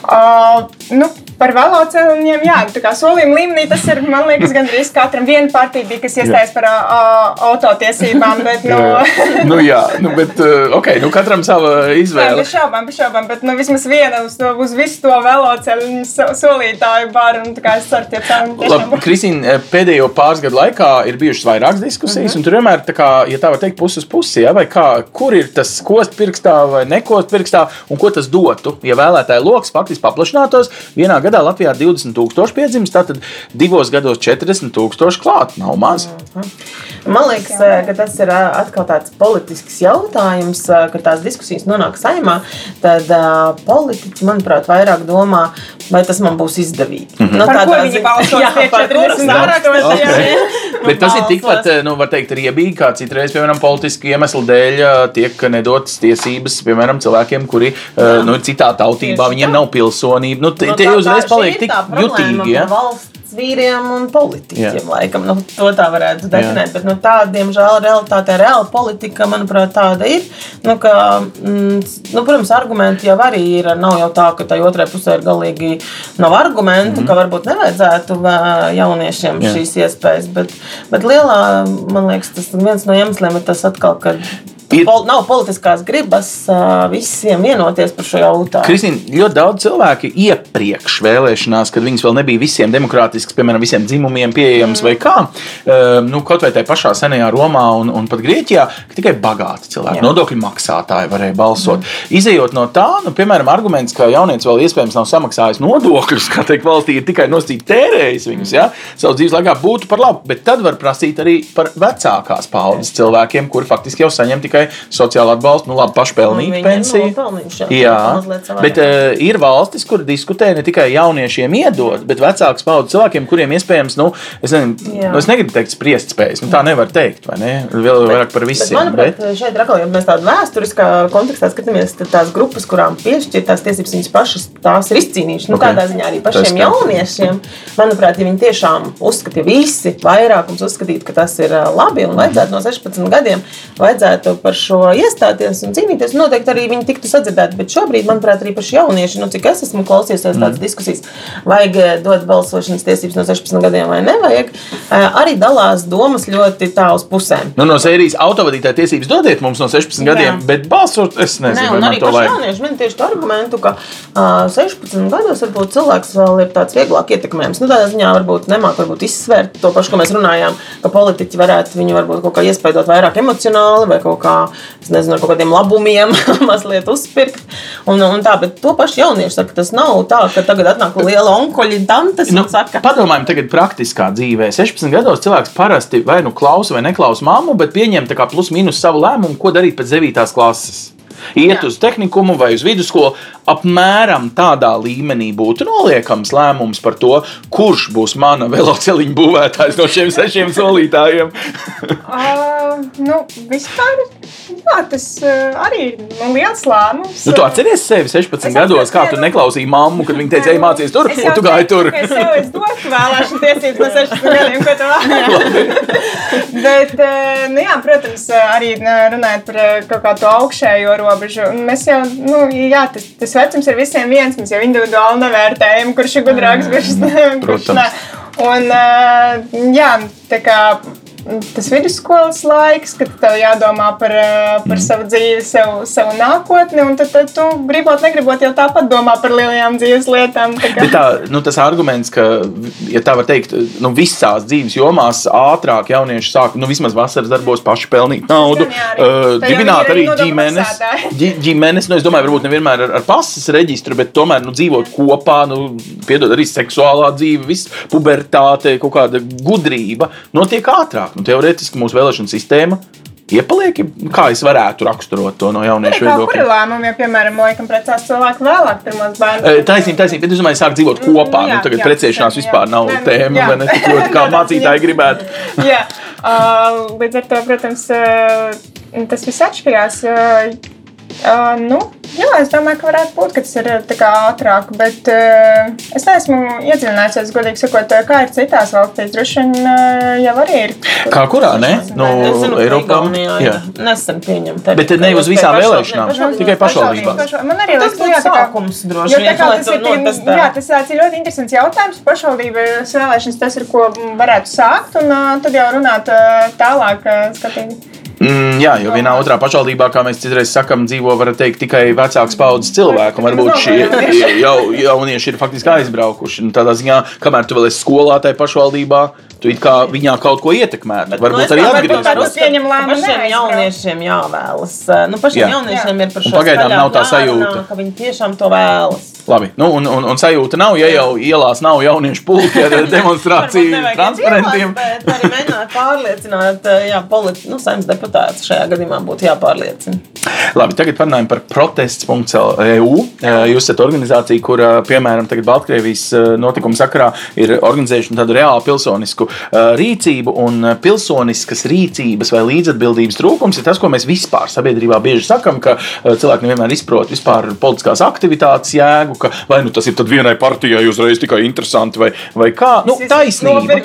S4: Uh, nu, par veloceliņiem, jā, tā kā solījuma līmenī tas ir, man liekas, gandrīz katram viena partija bija, kas iestājas par autotiesībām, bet, nu,
S2: Jā. nu, jā, nu, bet, ok, nu katram sava
S4: Jā,
S2: izvēle.
S4: bez šaubām, bez šaubām, bet nu, vismaz viena uz, to, uz visu to veloceļu so- solītāju baru. Un, tā kā es ceru, tie cēloni tiešām
S2: Labi. Kristīna, pēdējo pāris gadu laikā ir bijušas vairākas diskusijas,
S4: Mhm.
S2: un tur vienmēr, tā kā, ja tā var teikt, puses pusi, ja, vai kā, kur ir tas kost pirkstā vai nekost pirkstā, un ko tas dotu, ja vēlētāju lokus faktiski paplašinātos. Vienā gadā Latvijā 20 tūkstoši piedzimst, tātad divos gados 40 tūkstoši klāt, nav maz.
S3: Man liekas, eh, ka tas ir eh, atkal tāds politisks jautājums, eh, kad tās diskusijas nonāk saimā. Tad politiķi, manuprāt, vairāk domā, vai tas man būs izdevīgi. Mm -hmm. no,
S4: Par ko
S3: tādā
S4: viņi
S3: ziņā-
S4: balsos
S3: Jā,
S4: tie
S3: par kuru
S4: 40
S3: sarakstu,
S4: tūkstoši,
S3: jā.
S4: jā.
S2: Bet tas ir
S3: balsos.
S2: tikpat, eh, nu, var teikt, riebīgi, kā citreiz, piemēram, politisku iemeslu dēļ eh, tiek nedotas tiesības, piemēram, cilvēkiem, kuri eh, nu, ir citā tautībā,
S3: Tieši
S2: viņiem
S3: tā.
S2: nav pilsonība. Nu, te,
S3: Nu,
S2: te
S3: tā-
S2: uzreiz
S3: tā-
S2: paliek
S3: ir
S2: tik jutīgi. Ja?
S3: par Valsts vīriem un politiķiem,
S2: Jā.
S3: laikam, nu, to tā varētu definēt. Bet, nu, tā, diemžēl, realitātē, reāla politika, manuprāt, tāda ir. Nu, ka, mm, nu, protams, argumenti jau arī ir. Nav jau tā, ka tai otrai pusē ir galīgi nav argumentu, mm -hmm. ka varbūt nevajadzētu vē- jauniešiem.
S2: Jā.
S3: šīs iespējas. Bet, bet lielā, man liekas, tas viens no iemesliem ir tas atkal, ka.
S2: Ir-
S3: Pol, nav politiskās gribas visiem vienoties par šo jautājumu.
S2: Kristīna, ļoti daudz cilvēku iepriekš vēlēšanās, kad viņas vēl nebija visiem demokrātiskas, piemēram, visiem dzimumiem pieejamas mm. vai kā, nu, kaut vai tajā pašā senajā Romā un, un pat Grieķijā, ka tikai bagāti cilvēki,
S3: Jā.
S2: nodokļu maksātāji varēja balsot. Mm. Izejot no tā, nu, piemēram, arguments, ka jaunietis vēl iespējams nav samaksājis nodokļus, kā teikt, valstī ir tikai nosacīti tērējis viņus, ja, savu dzīves laikā būtu par labu, bet tad var prasīt arī par vecākās paudzes cilvēkiem, kuri faktiski jau saņem tikai sociālo atbalstu, nu, labi, pašpelnītu
S3: Viņiem
S2: pensiju.
S3: nopelnījuši, jā.
S2: Jā,
S3: Mazliet
S2: bet uh, ir valstis, kur diskutē ne tikai jauniešiem iedot, bet vecāks paudzes cilvēkiem, kuriem iespējams, nu, es, nezinu,
S3: Jā.
S2: nu, es negribu teikt, spriest spējas. Nu, tā nevar teikt, vai ne? Vēl vairāk par
S3: Bet,
S2: visiem.
S3: manuprāt,
S2: Bet,
S3: šeit ir atkal, ja mēs tādā vēsturiskā kontekstā skatāmies, tad tās grupas, kurām piešķirtās tiesības, viņas pašas tās ir izcīnījušas. Nu,
S2: Ok.
S3: Tādā ziņā arī
S2: Tas
S3: pašiem
S2: kā.
S3: jauniešiem, manuprāt, ja viņi tiešām uzskata, visi vairākums uzskatītu, ka tas ir ā, labi un vajadzētu no 16 gadiem, vajadzētu par šo iestāties un cīnīties, noteikti arī viņi tiktu sadzirdēti. Bet šobrīd, manuprāt, arī paši jaunieši, nu, cik es esmu klausījies tādas mm. diskusijas, vajag eh, dot balsošanas tiesības no 16 gadiem vai nevajag, eh, arī dalās domas ļoti tā uz pusēm.
S2: nu, no sērijas autovadītāja tiesības dodiet mums no 16
S3: Jā.
S2: gadiem, bet balsot, es
S3: Nē,
S2: nezinu, man
S3: arī paši jaunieši min tieši to argumentu, ka uh, 16 gados varbūt cilvēks vēl ir tāds vieglāk ietekmējams. Nu, tādā ziņā varbūt nemāk varbūt izsvērt to pašu, ko mēs runājām, ka politiķi varētu viņu varbūt kaut kā iespaidot vairāk emocionāli vai kaut kā, nezinu, ar kaut kādiem labumiem mazliet uzpirkt. Un, un tā, bet to pašu jaunieši saka, tas nav tā, ka tagad atnāk liela onkoļi tantes
S2: Nu,
S3: saka,
S2: padomājam, tagad praktiskā dzīvē. 16 gados cilvēks parasti vai nu klausa vai neklausa mammu, bet pieņem tā kā plus mīnus savu lēmumu, ko darīt pēc 9. klases. Iet
S3: Jā.
S2: uz tehnikumu vai uz vidusskolu, apmēram tādā līmenī būtu noliekams lēmums par to, kurš būs mana velosipēda būvētājs no šiem sešiem solītājiem.
S4: Uh, nu, vispār, jā, tas uh, arī ir nu, liels lēmums.
S2: Nu, tu atceries sevi 16
S4: Es
S2: gados, kā tu neklausīji mammu, kad viņa teica, ej, mācies tur, un tu gāji tur.
S4: Es jau es dotu vēlēšanu tiesības no 16 gadiem, ko tu vēlaties. Bet, eh, nu, jā, protams, arī eh, runājot par kaut kādu augšējo robežu. Un Mēs jau, nu, jā, tas, tas vecums ir visiem viens. Mēs jau individuāli nevērtējam, kurš ir gudrāks, kurš ne. kurš ne. Un, jā, tā kā tas vidusskolas laiks, kad tev jādomā par, eh, par savu dzīvi, savu, savu nākotni, un tad, tad tu gribot, negribot jau tāpat domā par lielajām dzīves lietām. tā kā-
S2: Bet tā, nu, tas arguments, ka, ja tā var teikt, nu, visās dzīves jomās ātrāk jaunieši sāk, nu, vismaz vasaras darbos paši pelnīt naudu, uh, dibināt arī
S4: arī
S2: ģimenes. ģi- ģimenes nu, es domāju, varbūt nevienmēr ar, ar pasas reģistru, bet tomēr nu, dzīvot kopā, nu, piedod arī seksuālā dzīve, viss pubertāte, kaut kāda gudrība notiek ātrāk. Nu, teorētiski mūsu vēlēšana sistēma iepaliek, kā es varētu raksturot to no jauniešu viedokļa.
S4: lēmumi, ja, piemēram, laikam precās cilvēku vēlāk pirmos bērnus.
S2: Taisnība, taisnība, bet es domāju, sāk dzīvot kopā.
S4: Jā,
S2: nu, tagad
S4: jā,
S2: precēšanās
S4: jā,
S2: vispār nav
S4: jā. Nē,
S2: tēma,
S4: jā.
S2: vai ne tik ļoti kā mācītāji gribētu.
S4: Jā, uh, līdz ar to, protams, uh, tas viss atšķirās. Uh, Uh, nu, jā, es domāju, ka varētu būt, ka tas ir tā kā ātrāk, bet uh, es neesmu iedziļinājies, godīgi sakot, kā ir citās valstīs. Droši vien uh, jau arī ir.
S2: Kā kurā? Nu,
S3: zinu, ka
S2: Eiropā.
S3: Ir nesen pieņemta.
S2: Bet ne uz visām vēlēšanām, tikai.
S4: Pašvaldības. Man arī
S3: Tas
S4: liekas, jā, tā kā-
S3: sākums droši vien,
S4: tas ir, tik-
S3: notestētu.
S4: jā, tas ir ļoti interesants jautājums. Pašvaldības vēlēšanas tas ir, ko varētu sākt, un uh, tad jau runāt uh, tālāk, uh, skatīt.
S2: Mm, jā, jo vienā otrā pašvaldībā, kā mēs citreiz sakām, dzīvo var teikt tikai vecāks paudzes cilvēki. un Varbūt šie jau, jaunieši ir faktiski aizbraukuši. Un Tādā ziņā, kamēr tu vēl esi skolā tajā pašvaldībā, tu it kā viņā kaut ko ietekmētu.
S3: Nu,
S2: Varbūt
S3: es
S2: arī
S3: tā- varbūt
S2: atgriezties.
S3: tā uzskatu,
S4: Pieņem lēmumu
S3: Pašiem jauniešiem jāvēlas. Nu, pašiem
S2: Jā.
S3: jauniešiem ir par
S2: Un
S3: šo
S2: pagaidām
S3: skaļāk
S2: nav tā sajūta.
S3: Ka viņi tiešām to vēlas.
S2: Labi, nu, un, un, un sajūta nav, ja jau ielās nav jauniešu pulki ar demonstrāciju transparentiem.
S3: ielās, Bet arī mēģināt pārliecināt, jā, politi, nu, saimnes deputātus šajā gadījumā būtu jāpārliecina.
S2: Labi, tagad parunājam par protests.eu. Jūs esat organizācija, kur, piemēram, tagad Baltkrievijas eh, notikuma sakarā ir organizējuši tādu reālu pilsonisku eh, rīcību, un eh, pilsoniskas rīcības vai līdzatbildības trūkums ir tas, ko mēs vispār sabiedrībā bieži sakam, ka eh, cilvēki nevienmēr izprot vispār politiskās aktivitātes jēgu, ka vai nu tas ir vienai partijai uzreiz tikai interesanti vai, vai kā. Nu, taisnība.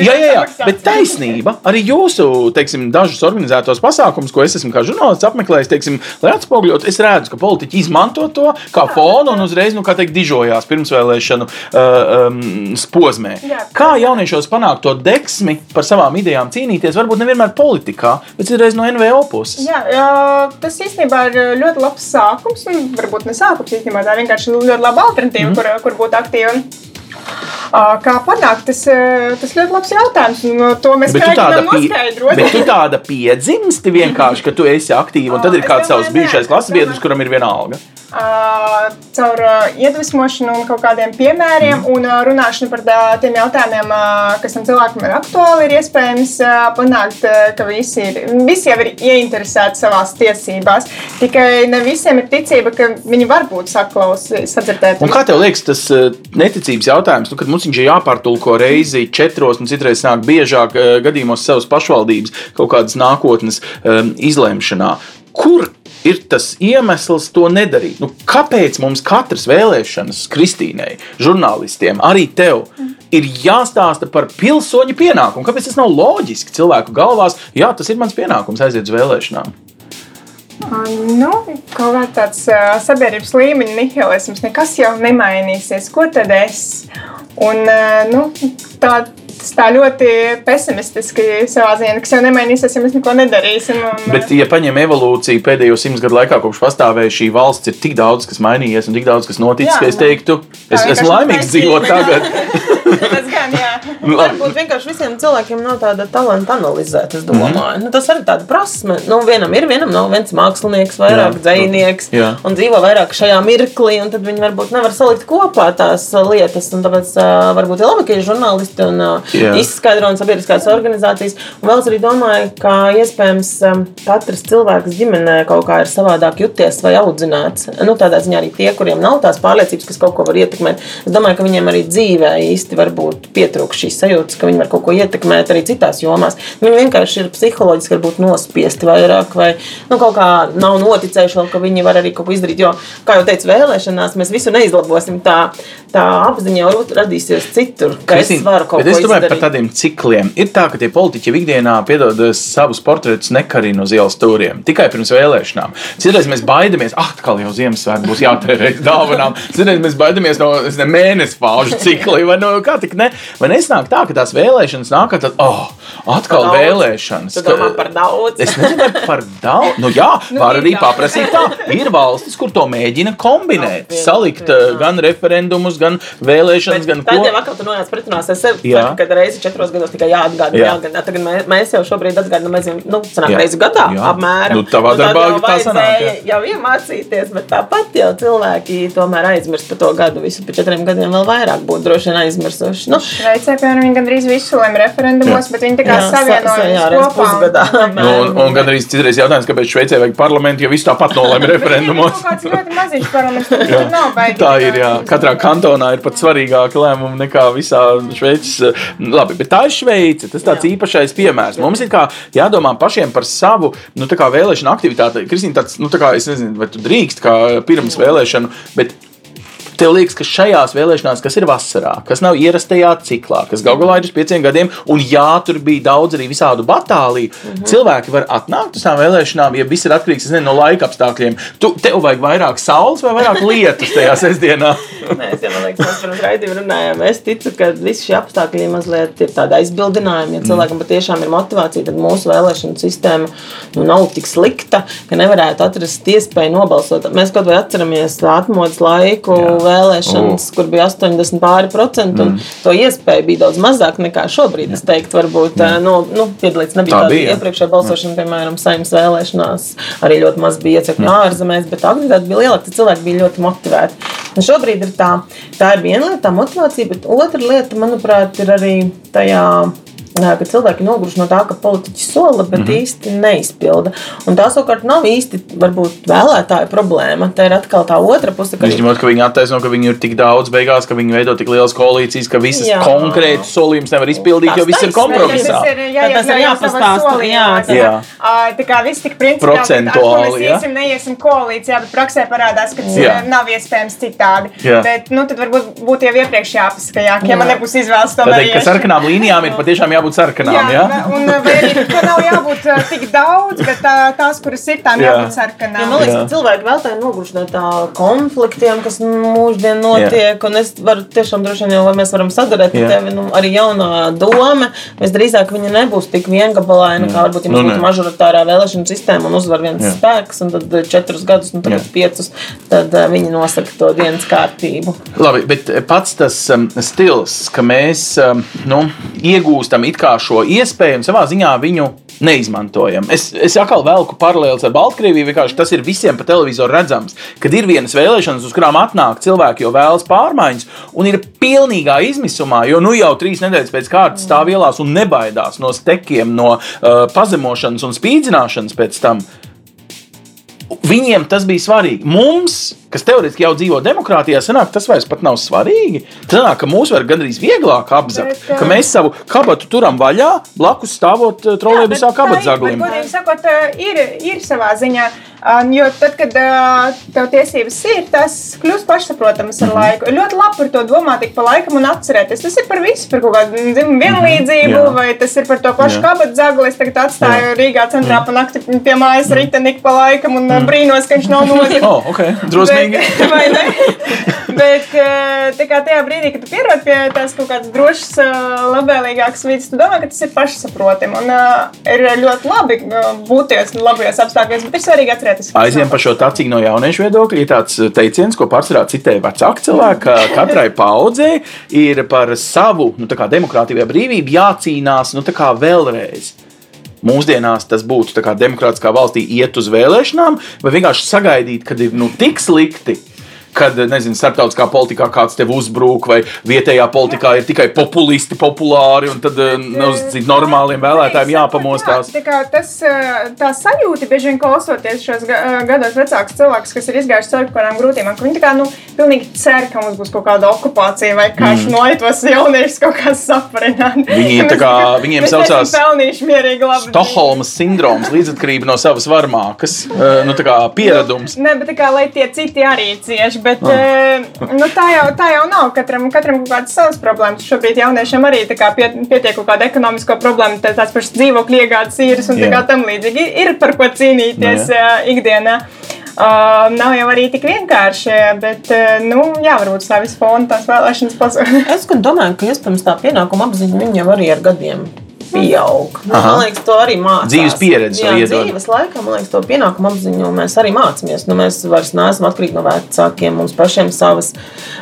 S2: Jā, jā, jā, bet taisnība arī jūsu, teiksim, dažus organizētos pasākumus, ko es esmu kā žurnālists apmeklējis, teiksim, lai atspoguļotu, es redzu, ka politiķi izmanto to kā fonu un uzreiz, nu, kā teikt, dižojās pirmsvēlēšanu uh, um, posmē. Kā jauniešos panākt to deksmi par savām idejām cīnīties, varbūt nevienmēr politikā, bet citreiz no NVO puses?
S4: Jā, jā, tas īstenībā ir ļoti labs sākums. un Varbūt ne sākums, īstenībā tā vienkārši ļoti laba alternatīva, mm. kur, kur būt aktīvam. Kā panākt, tas, tas ļoti labs jautājums. ā, To mēs mēģinām noskaidrot.
S2: bet tu tāda piedzimsti vienkārši, ka tu esi aktīva, un tad ir kāds savs bijušais klases
S4: es
S2: biedrs, kuram ir viena alga.
S4: Caur iedvesmošanu un kaut kādiem piemēriem
S2: Mhm.
S4: un runāšanu par tiem jautājumiem, kas tam cilvēkam ir aktuāli, ir iespējams panākt, ka visi, ir, visi jau ir ieinteresēti savās tiesībās. Tikai ne visiem ir ticība, ka viņi var būt saklausīti, sadzirdēti.
S2: Un kā tev liekas, tas neticības jautājums, nu, kad mums viņš ir jāpārtulko reizi četros, un citreiz nāk biežāk eh, gadījumos savas pašvaldības kaut kādas nākotnes um, izlemšanā? Kur ir tas iemesls to nedarīt? Nu, kāpēc mums katras vēlēšanas, Kristīnai, žurnālistiem, arī tev, ir jāstāsta par pilsoņu pienākumu? Kāpēc tas nav loģiski cilvēku galvās? Jā, tas ir mans pienākums aiziet uz vēlēšanām.
S4: Nu, kaut kā tāds uh, sabiedrības līmeņa nihilisms, nekas jau nemainīsies. Ko tad es? Un, uh, nu, tā, tā ļoti pesimistiski savā ziņā, kas jau nemainīsies, ja mēs neko nedarīsim. Un,
S2: Bet, ja paņem evolūciju pēdējo simts gadu laikā, kopš pastāvēja šī valsts, ir tik daudz, kas mainījies un tik daudz, kas noticis,
S3: Jā,
S2: ka es teiktu, es esmu laimīgs dzīvot tagad.
S4: Tas gan, jā.
S2: Nu.
S3: Varbūt vienkārši visiem cilvēkiem nav tāda talanta analizēt. Es domāju, mm -hmm. nu, tas arī tāda prasme. Nu, vienam ir, vienam nav viens mākslinieks, vairāk
S2: Jā.
S3: dzinieks
S2: Jā.
S3: un dzīvo vairāk šajā mirklī. un Tad viņi varbūt nevar salikt kopā tās uh, lietas. un Tāpēc uh, varbūt ir labi, ka ir žurnālisti un uh, izskaidro un sabiedriskās organizācijas. Un vēl es arī domāju, ka iespējams um, katrs cilvēks ģimenē kaut kā ir savādāk juties vai audzināts. Nu, tādā ziņā arī tie, kuriem nav tās pārliecības, kas kaut ko var ietekmēt. Es domāju, ka viņiem arī dzīvē īsti varbūt pietrūkst šīs sajūtas, ka viņi var kaut ko ietekmēt arī citās jomās. Viņi vienkārši ir psiholoģiski varbūt nospiesti vairāk, vai nu, kaut kā nav noticējuši, vēl, ka viņi var arī kaut ko izdarīt. Jo, kā jau teicu, vēlēšanās mēs visu neizlabosim. Tā, tā apziņa jau radīsies citur, ka es
S2: Kristīne,
S3: varu kaut ko
S2: es domāju
S3: izdarīt.
S2: par tādiem cikliem. Ir tā, ka tie politiķi ikdienā piedod eh, savus portretus nekarina uz ielas stūriem tikai pirms vēlēšanām. Citreiz mēs baidamies, ah, atkal jau Ziemassvētku būs jātērē dāvanām. Citreiz mēs baidamies no es ne, mēnesi fāžu cikli. Vai no kā tik ne? Vai nesnāk tā, ka tās vēlēšanas nāk, tad, oh, atkal
S3: Par daudz.
S2: vēlēšanas.
S3: Tu domā par daudz.
S2: Es nezinu, par daudz. Nu, jā, var arī paprasīt tā. Ir valstis, kur to mēģina kombinēt.
S3: Apvienot,
S2: Salikt
S3: jā.
S2: eh, gan referendumus, gan vēlēšanas, gan
S3: Tā
S2: ko.
S3: jau atkal tu nonāc pretrunās ar sevi.
S2: Jā.
S3: Jā. Kad reizi četros gados tikai jāatgādina.
S2: Jā.
S3: Jā. jāatgādina. Tagad mēs, mēs jau šobrīd atgādinām, jau nu, sanāk,
S2: Jā.
S3: reizi gadā
S2: Jā.
S3: apmēram.
S2: Nu, tavā
S3: tad
S2: darbā
S3: jau
S2: tā sanāk,
S3: vajadzēja Jau iemācīties, bet tāpat jau cilvēki tomēr aizmirst par to gadu. Visu pēc četriem gadiem vēl vairāk būtu droši vien aizmirsuši. Notikuši. Nu,
S4: Šveicē, piemēram, viņi gandrīz visu lem referendumos, bet viņi tā kā
S3: Jā, sa- sa- jā,
S4: savienojas kopā.
S3: pusgadā.
S2: Nu, un, un gan arī citreiz jautājums, kāpēc Šveicē vajag parlamentu, jo viss tāpat nolēma referendumos.
S4: Tas ir ļoti maziņš parlaments, tur nav baigi.
S2: Tā ir, jā. Katrā kantonā ir pat svarīgāka lēmuma nekā visā Šveices. Labi, bet tā ir Šveice. Tas tāds īpašais piemērs. Mums ir kā jādomā pašiem par savu nu, tā kā vēlēšanu aktivitāti. Kristīna, tāds, nu, tā kā es nezinu, vai tu drīkst kā pirms vēlēšanu, bet Tev liekas, ka šajās vēlēšanās, kas ir vasarā, kas nav ierastajā ciklā, kas galu galā ir uz pieciem gadiem, un jā, tur bija daudz arī visādu batāliju, mm -hmm. cilvēki var atnākt uz tām vēlēšanām, ja viss ir atkarīgs nezinu, no laika apstākļiem. Tu, tev vajag vairāk saules vai vairāk lietus tajā sestdienā?
S3: Nē, es man liekas, mēs pirms raidījuma runājām. Es ticu, ka visi šie apstākļi mazliet ir tādi aizbildinājumi. Ja cilvēkam patiešām ir motivācija, tad mūsu vēlēšanu sistēma nu, nav tik slikta, ka nevarētu atrast iespēju nobalsot. Mēs kaut vai atceramies atmodas laiku
S2: Jā.
S3: Vēlēšanas, kur bija 80 pāri procentu, un to iespēju bija daudz mazāk nekā šobrīd. Es teiktu, varbūt nu, nu, piedalīties nebija
S2: Tā
S3: tāda
S2: jā.
S3: iepriekšējā balsošana, piemēram, saimnes vēlēšanās. Arī ļoti maz bija iecekļu ārzemēs, bet aktivitāte bija liela, tad cilvēki bija ļoti motivēti. Un šobrīd ir tā, tā ir viena lieta, tā motivācija, bet otra lieta, manuprāt, ir arī tajā. jā, Ka cilvēki noguruši no tā, ka politiķi sola, bet mm -hmm. īsti neizpilda. Un tā savukārt nav īsti varbūt, vēlētāju problēma. Tā ir atkal tā otra puse. ka-
S2: Izņemot, ka viņi attaisno, ka viņi ir tik daudz beigās, ka viņi veido tik lielas koalīcijas, ka visas
S3: Jā.
S2: konkrētas solījumus nevar izpildīt, jo viss ir kompromisā.
S4: Tas ir
S3: Bet tas ir jāpastāsta, jā,
S2: Jā.
S4: Ā, Tā kā viss tik principiāli,
S2: Procentuāli, jā.
S4: Mēs iesim, neiesim koalīcijā, bet praksē parādās, ka tas
S2: Jā.
S4: ā, nav iespējams citādi.
S2: Jā.
S4: Bet, nu, tad varbūt būtu jau iepriekš jāpasaka, jā, ka, ja man
S3: Jā.
S4: nebūs izvēles, tomēr
S2: ka sarkanām līnijām ir patiešām jābūt sarkanām. Jā,
S4: Jā, un arī ka nav jābūt ā, tik daudz, bet tā, tās, kuras ir, tām
S2: Jā.
S4: jābūt sarkanām.
S3: Ja, man liekas,
S2: Jā.
S3: ka cilvēki vēl tādā noguruši no tā konfliktiem, kas mūždien notiek. Un es varu tiešām droši vien vai mēs varam sadarēt ar
S2: Jā.
S3: tevi, nu, arī jaunā doma. Visdrīzāk viņa nebūs tik viengabalaina, kā varbūt, ja mums
S2: Nu,
S3: būtu mažoritārā vēlēšana sistēma un uzvar viens
S2: Jā.
S3: spēks, un tad eh, četrus gadus, nu tagad
S2: Jā.
S3: piecus, tad uh, viņi nosaka to dienas kārtību.
S2: Labi, bet pats tas um, stils, ka mēs um, nu, iegūstam kā šo iespēju un savā ziņā viņu neizmantojam. Es, es atkal velku paralēlus ar Baltkrieviju. Tas ir visiem pa televizoru redzams, kad ir vienas vēlēšanas, uz kurām atnāk cilvēki, jo vēlas pārmaiņas, un ir pilnīgā izmisumā, jo nu jau trīs nedēļas pēc kārtas stāv ielās un nebaidās no stekiem, no uh, pazemošanas un spīdzināšanas pēc tam. Viņiem tas bija svarīgi. Mums, kas teorētiski jau dzīvo demokrātijā, sanāk, tas vairs pat nav svarīgi. Tas sanāk, ka mūs var gandrīz vieglāk apzakt,
S4: Bet,
S2: ka mēs savu kabatu turam vaļā, blakus stāvot uh, trolēļbusā kabatzaglim.
S4: Godīgi sakot, ā, ir, ir savā ziņā. Ā, Jo tad, kad ā, tev tiesības ir, tas kļūst pašsaprotams ar laiku. Ir ļoti labi par to domāt, ik pa laikam un atcerēties. Tas ir par visu, par kaut kādu dzimumu vienlīdzību,
S2: Jā.
S4: vai tas ir par to pašu
S2: Jā.
S4: kabatzagli. Es tagad atstāju Rīgā centrā pa nakti pie mājas riteni ik pa laikam un ā, brīnos, ka viņš nav nozagts.
S2: Oh, okay. Drosmīgi.
S4: Bet, vai ne? Bet tā kā tajā brīdī, kad tu pierod pie tās kaut kādas drošas, labvēlīgākas vidas, tu domā, ka tas ir pašsaprotami. Un uh, ir ļoti labi uh, būties labajos apstākļos, bet ir svarīgi atcerēties.
S2: Aizjām
S4: nav
S2: par šo tacīgu no jauniešu viedokļa. Ir tāds teiciens, ko pārsvarā citēja vecāki cilvēki, ka katrai paudzei ir par savu nu, vai brīvību jācīnās nu, vēlreiz. Mūsdienās tas būtu demokrātiskā valstī iet uz vēlēšanām, vai vienkārši sagaidīt, kad ir nu, tik slikti. Kad, nezinu, starptautiskā politikā kāds tev uzbrūk, vai vietējā politikā ir tikai populisti populāri, un tad eh, nu, uz normāliem vēlētājiem jāpamostās.
S4: Jā, tā kā tas, eh, tā sajūta, bieži vien klausoties šos eh, gados vecākus cilvēkus, kas ir izgājuši cauri kaut kādām grūtībām, ka viņi tā kā, nu, pilnīgi cer, ka mums būs kaut kāda okupācija vai karš, mm. no tos jauniešus kaut kāds saparināt.
S2: Viņiem tā kā- viņiem saucās. Stokholmas sindroms, līdzatkarība no savas varmākas, nu, tā kā pieredums.
S4: Ne, bet tā kā lai tie citi arī cieši, bet
S2: Ah.
S4: oh. nu, tā, jau, tā jau nav. Katram, katram kaut kādas savas problēmas. Šobrīd jauniešiem arī tā kā pie, pietiek kaut kāda ekonomisko problēma, tā, tās pašas dzīvokļu iegādes īres un tā
S2: Jā.
S4: kā tam līdzīgi. Ir, par ko cīnīties
S2: Nu,
S4: uh, ikdienā. Uh, nav jau arī tik vienkārši, bet, uh, nu, jā, varbūt savis fona tās vēlēšanas pasūta.
S3: Es domāju, ka iespējams tā pienākuma apziņa viņa jau arī ar gadiem pieaug. Nu, man liekas, to arī mācās.
S2: Dzīves pieredze
S3: Jā,
S2: to iedod.
S3: dzīves laikā, man liekas, to pienākumu apziņu mēs arī mācāmies. Nu, mēs vairs neesam atkarīgi no vecākiem. Mums pašiem savas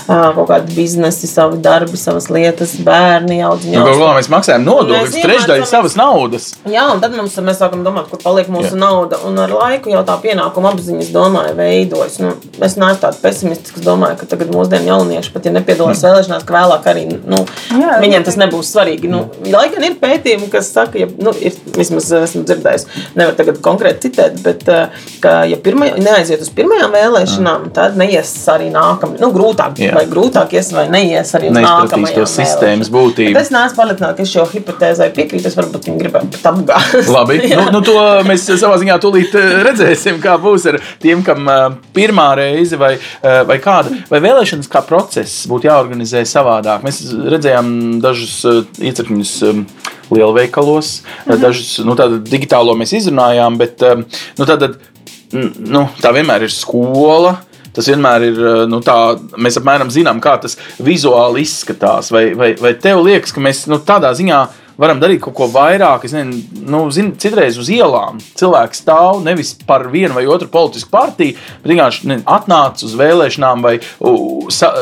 S3: ā, kaut kādi biznesi, savi darbi, savas lietas, bērni, audziņi.
S2: Nu, galu galā mēs maksājam nodokļus, trešdaļu savas naudas.
S3: Jā, un tad mums, mēs sākam domāt, kur paliek mūsu
S2: Jā.
S3: Nauda. Un ar laiku jau tā pienākuma apziņa, es domāju, veidojas. Nu, es neesmu tāds pesimistisks, kas domāju, ka tagad mūsdienu jaunieši, pat ja nepiedalās vēlēšanās, ka vēlāk arī nu,
S4: Jā,
S3: viņiem tas nebūs svarīgi. Nu, lai gan ir pētījumi, kas saka, ja, nu, ir, vismaz esmu dzirdējis, nevar tagad konkrēti citēt, bet eh, ka, ja pirmajā, neaiziet uz pirmajām vēlēšanām, tad neies arī nākamajā. Nu, grūtāk,
S2: Jā.
S3: vai grūtāk ies, vai neies arī uz nākamajām
S2: to sistēmas būtību.
S3: Bet es neesmu pārliecināta, ka šo hipotēzai piekrītu. Es varbūt viņi gribētu pat apgāzt.
S2: Labi, nu, nu to mēs savā ziņā tūlīt eh, redzēsim, kā būs ar tiem, kam eh, pirmā reize vai, eh, vai kāda. Vai vēlēšanas kā process būtu jāorganizē savādāk? Mēs redzējām dažus eh, iecirkņus eh, lielveikalos, mm -hmm. dažus nu, tādu digitālo mēs izrunājām, bet eh, nu, tātad, nu, tā vienmēr ir skola. Tas vienmēr ir. eh, Nu, tā, mēs apmēram zinām, kā tas vizuāli izskatās. Vai, vai, vai tev liekas, ka mēs nu, tādā ziņā varam darīt kaut ko vairāk? Es nezinu, nu, zin, citreiz uz ielām cilvēks stāv nevis par vienu vai otru politisku partiju, bet vienkārši ne, atnāca uz vēlēšanām vai u, sa,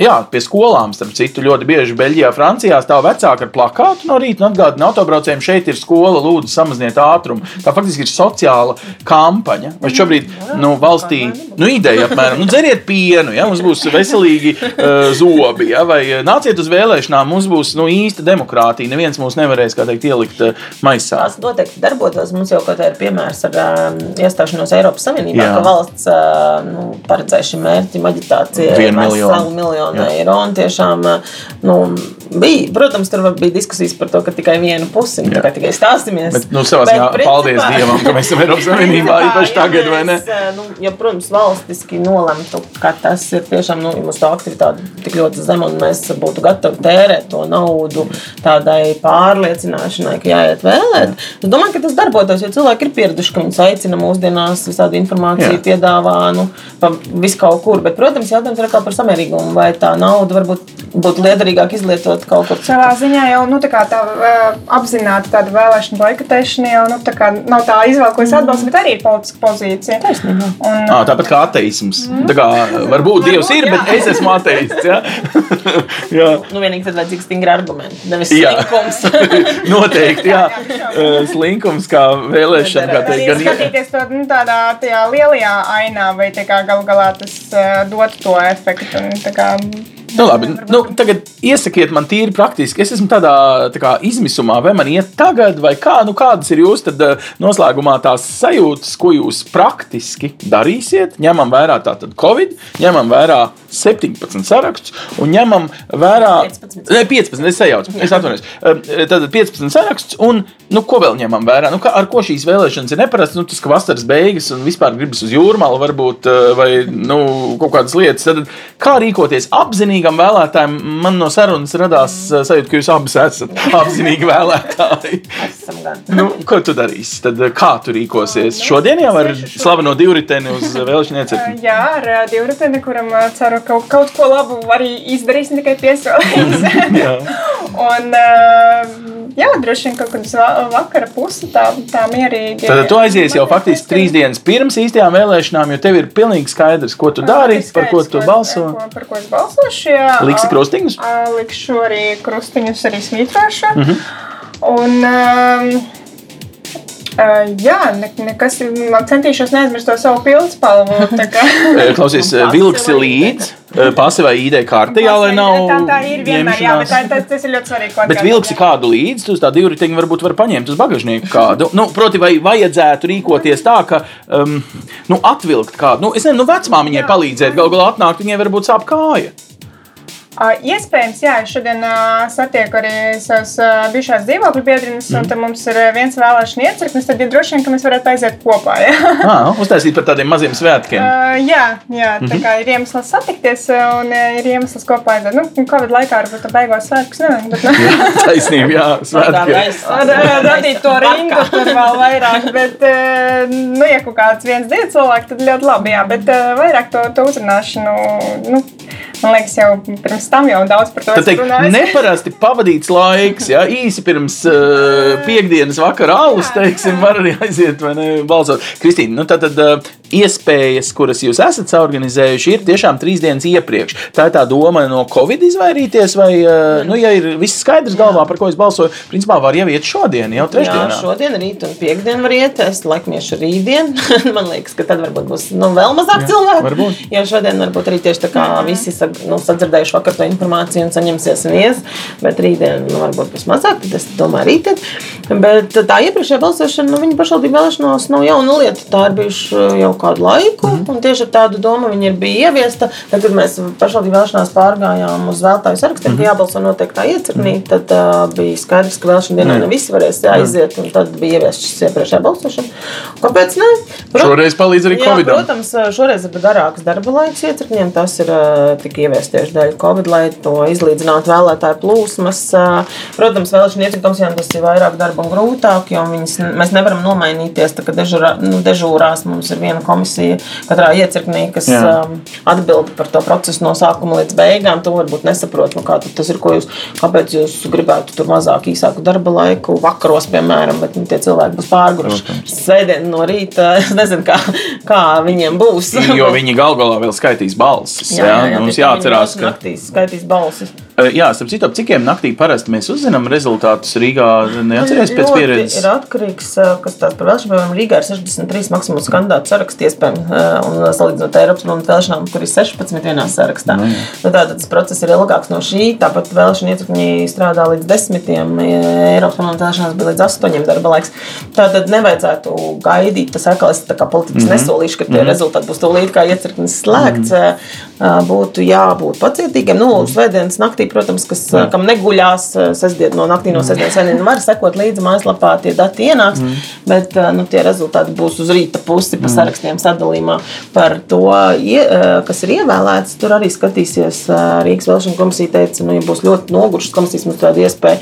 S2: jā, pie skolām. Starp citu, ļoti bieži Beļģijā, Francijā stāv vecāki ar plakātu no rīta un atgādina autobraucējiem, šeit ir skola, lūdzu, samaziniet ātrumu. Tā faktiski ir sociāla kampaņa. Vai šobrīd nu, valstī nu, ideja apmēram, nu, dzeriet pienu, ja mums būs veselīgi uh, zobi, ja, vai nāciet uz vēlēšanām, mums būs nu, īsta demokrātija. Neviens mūs nevarēs, kā teikt, ielikt uh, maisā.
S3: Tas noteikti darbotos. Mums jau kaut kā ir piemērs ar um, iestāšanos Eiropas Savienībā,
S2: Jā.
S3: ka valsts uh, nu, paredzēja šim mērķim aģitācijai
S2: Vienu miljonu.
S3: Miljonu
S2: Jā.
S3: eiro. Un tiešām uh, nu, bija, protams, tur bija diskusijas par to, ka tikai vienu pusi, tā kā tikai stāstamies.
S2: Bet, nu, savā ziņā, paldies Dievam, ka mēs esam Eiropas Savienībā, īpaši tagad, vai ne?
S3: eh, Nu, ja, protams, valstiski nolemtu, ka tas ir tiešām nu, ja mūsu tā aktivitāte tik ļoti zema, un mēs būtu gatavi tērēt to naudu tādai pārliecināšanai, ka jāiet vēlēt. Es domāju, ka tas darbotos, jo cilvēki ir pieraduši, ka viņus aicina mūsdienās visādi informāciju,
S2: Jā.
S3: piedāvā nu, pa visu kaut kur. Bet, protams, jautājums ir atkal par samērīgumu, vai tā nauda varbūt būtu liederīgāk izlietot kaut kur citur.
S4: Savā ziņā jau nu, tā, kā tā uh, apzināti tāda vēlēšana boikotēšana jau nu, tā kā nav tā izvēlējusies atbalsts, bet arī ir politiska pozīcija.
S3: Taisnība.
S4: Un,
S2: À, tāpat kā ateisms. Tā kā, varbūt Dievs ir, bet es esmu ateists. Ja? jā.
S3: Nu, vienīgi tad vajadzīgs stingri argumenti, nevis
S2: Jā.
S3: slinkums.
S2: Noteikti, jā. Slinkums kā vēlēšana, kā teikt,
S4: Arī
S2: gan
S4: skatīties to nu, tādā tajā lielajā ainā, vai tā kā galu galā tas uh, dod to efektu. Un, tā kā, 嗯
S2: Nu, labi, nu, tagad iesakiet man tīri praktiski. Es esmu tādā tā kā, izmisumā, vai man iet tagad, vai kā, nu, kādas ir jūsu tad, eh, noslēgumā tās sajūtas, ko jūs praktiski darīsiet. Ņemam vērā tātad Covid, ņemam vērā 17 sarakstus un ņemam vērā
S3: 15.
S2: Ne, 15, es sajaucu, es atvainojos. Eh, Tātad 15 sarakstus un, nu, ko vēl ņemam vērā? Nu, kā, ar ko šīs vēlēšanas ir neparasts? Nu, tas, ka vasaras beigas un vispār gribas uz jūrmālu varbūt, eh, vai, nu, kaut kādas lietas. Tad, kā rīkoties apzinīgam vēlētājam? Man no sarunas radās eh, sajūta, ka jūs abas esat apzinīgi vēlētāji. Nu, ko tu darīsi? Tad, kā tu rīkosies? Šodien jau ar slaveno divriteni uz vēlēšanu iecirkni.
S4: Jā, ar divriteni, kuram ceru, ka kaut, ko labu arī izdarīs, ne tikai piesolīs. Un, jā, droši vien kaut kādas va- vakara pusi tā, tā mierīgi.
S2: Tad tu aizies jau faktiski trīs dienas pirms īstajām vēlēšanām, jo tev ir pilnīgi skaidrs, ko tu dari, par ko tu balso.
S4: Ko, par ko es balsošu, jā.
S2: Liksi krustiņus?
S4: Likšu arī krustiņus, arī svītrošu.
S2: Mhm.
S4: Un, um, Uh, jā, ne, nekas, man centīšos neaizmirst to savu pildspalvu. tā
S2: Klausies, vilksi līdzi eh, pasivai ID kartē, jā, lai nav.
S4: Tā, tā ir vienmēr, jā, bet tā,
S2: ņemšanās.
S4: tas, ir ļoti svarīgi.
S2: Bet vilksi kādu līdzi, tu uz tā divriteņa varbūt var paņemt uz bagažnieku kādu. Nu, proti, vai vajadzētu rīkoties tā, ka um, nu, atvilkt kādu. Nu, es nezinu, nu, vecmāmiņai palīdzēt, gal galā atnākt, viņai varbūt sāp kāja.
S4: Iespējams, jā, es šodien satieku arī savas ā, bijušās dzīvokļu biedrinas, un tad mums ir viens vēlēšana iecirknis, tad ir droši vien, ka mēs varētu aiziet kopā. Jā,
S2: Ah, uztaisīt par tādiem maziem svētkiem.
S4: Ā, jā, jā tā kā ir iemesls satikties, un ir iemesls kopā aiziet. Nu, Covid laikā varbūt tā beigās svētkus nevajag, bet nu,
S2: Taisnība, jā, svētki.
S4: ar, ā, radīt to rindu tur vēl vairāk, bet, nu, ja kaut kāds viens, divi cilvēki, tad ļoti labi, jā, bet vairāk to, to uzrunāšanu, nu, Man liekas, jau pirms tam jau daudz par to runājis.
S2: neparasti pavadīts laiks, ja īsi pirms uh, piekdienas vakara alus, teiksim, var arī aiziet vai ne, balsot. Kristīna, nu tad, tad uh, iespējas, kuras jūs esat organizējuši, ir tiešām trīs dienas iepriekš. Tā ir tā doma no Covid izvairīties, vai, uh, nu, ja ir viss skaidrs galvā, par ko es balsoju, principā var jau iet šodien, jau
S3: Jā,
S2: trešdienā.
S3: šodien, rīt un piekdien var iet. Es laikmiešu rītdien. Man liekas, ka tad varbūt būs nu, vēl mazāk cilvēku.
S2: varbūt.
S3: Jo šodien varbūt arī tieši tā kā visi nu, sadzirdējuši vakar to informāciju un saņemsies un ies. Bet rītdien nu, varbūt būs mazāk, tad es domāju rītdien. Bet tā iepriekšējā balsošana, nu, viņa pašvaldību vēlēšanās nav jauna lieta. Tā ir bijuši jau kādu laiku. Mm. Un tieši ar tādu domu viņa ir bija ieviesta. Tad, kad mēs pašvaldību vēlēšanās pārgājām uz vēlētāju sarakstiem, mm. jābalso noteiktā iecirknī, tad uh, bija skaidrs, ka vēlēšana dienā ne visi varēs aiziet. Tad bija ieviesta šis iepriekšējā balsošana. Kāpēc ne? Prot-
S2: Šoreiz palīdz arī Covid.
S3: protams, šoreiz ir garāks darba laiks iecirkņiem. Tas ir uh, tik ieviests tieši dēļ Covid, lai to izlīdzinātu vēlētāju plūsmas. Protams, vēlēšana iecirkņu komisijām tas ir vairāk darba un grūtāk, jo viņas, mēs nevaram nomainīties. Tā, dežurā, nu, dežūrās mums ir viena komisija katrā iecirknī, kas
S2: Jā.
S3: atbild par to procesu no sākuma līdz beigām. To varbūt nesaprot, nu, kā tas ir, jūs, kāpēc jūs gribētu tur mazāk īsāku darba laiku, vakaros, piemēram, bet nu, tie cilvēki būs pārguruši. Svētdien no rīta, es nezinu, kā, kā viņiem būs.
S2: Jo viņi gal galā vēl skaitīs balsis. Jā, jā, jā, Mums
S3: tieši
S2: jāatcerās, ka.
S3: naktīs skaitīs balsis.
S2: Jā, starp citu, ap cikiem naktī parasti mēs uzzinām rezultātus Rīgā. Neatceries pēc pieredzes.
S3: Ir atkarīgs, kas tāds par vēlēšanām, piemēram, Rīgā ir 63 maksimums kandidātu saraksts iespējams, un salīdzinot Eiropas parlamentu vēlēšanām, kur ir 16 vienā sarakstā.
S2: Nu,
S3: Nu, Tātad tas process ir ilgāks no šī, tāpat vēlēšana iecirkņi strādā līdz 10, Eiropas parlamentu vēlēšanās bija līdz 8 darba laiks. Tātad nevajadzētu gaidīt, tas atkal es tā kā politikas mm -hmm. nesolīšu, ka tie mm -hmm. rezultāti būs tūlīt, kā iecirknis slēgts. Mm -hmm. Būtu jābūt pacietīgiem. Nu, svētdienas naktī, protams, kas,
S2: Jā.
S3: kam neguļās, sestdien no naktī no sestdienas svētdien var sekot līdzi mājaslapā, tie dati ienāks, mm. bet nu, tie rezultāti būs uz rīta pusi pa sarakstiem sadalījumā par to, eh, kas ir ievēlēts. Tur arī skatīsies eh, Rīgas vēlēšana komisija teica, nu, ja būs ļoti nogurušas komisijas, mums tāda iespēja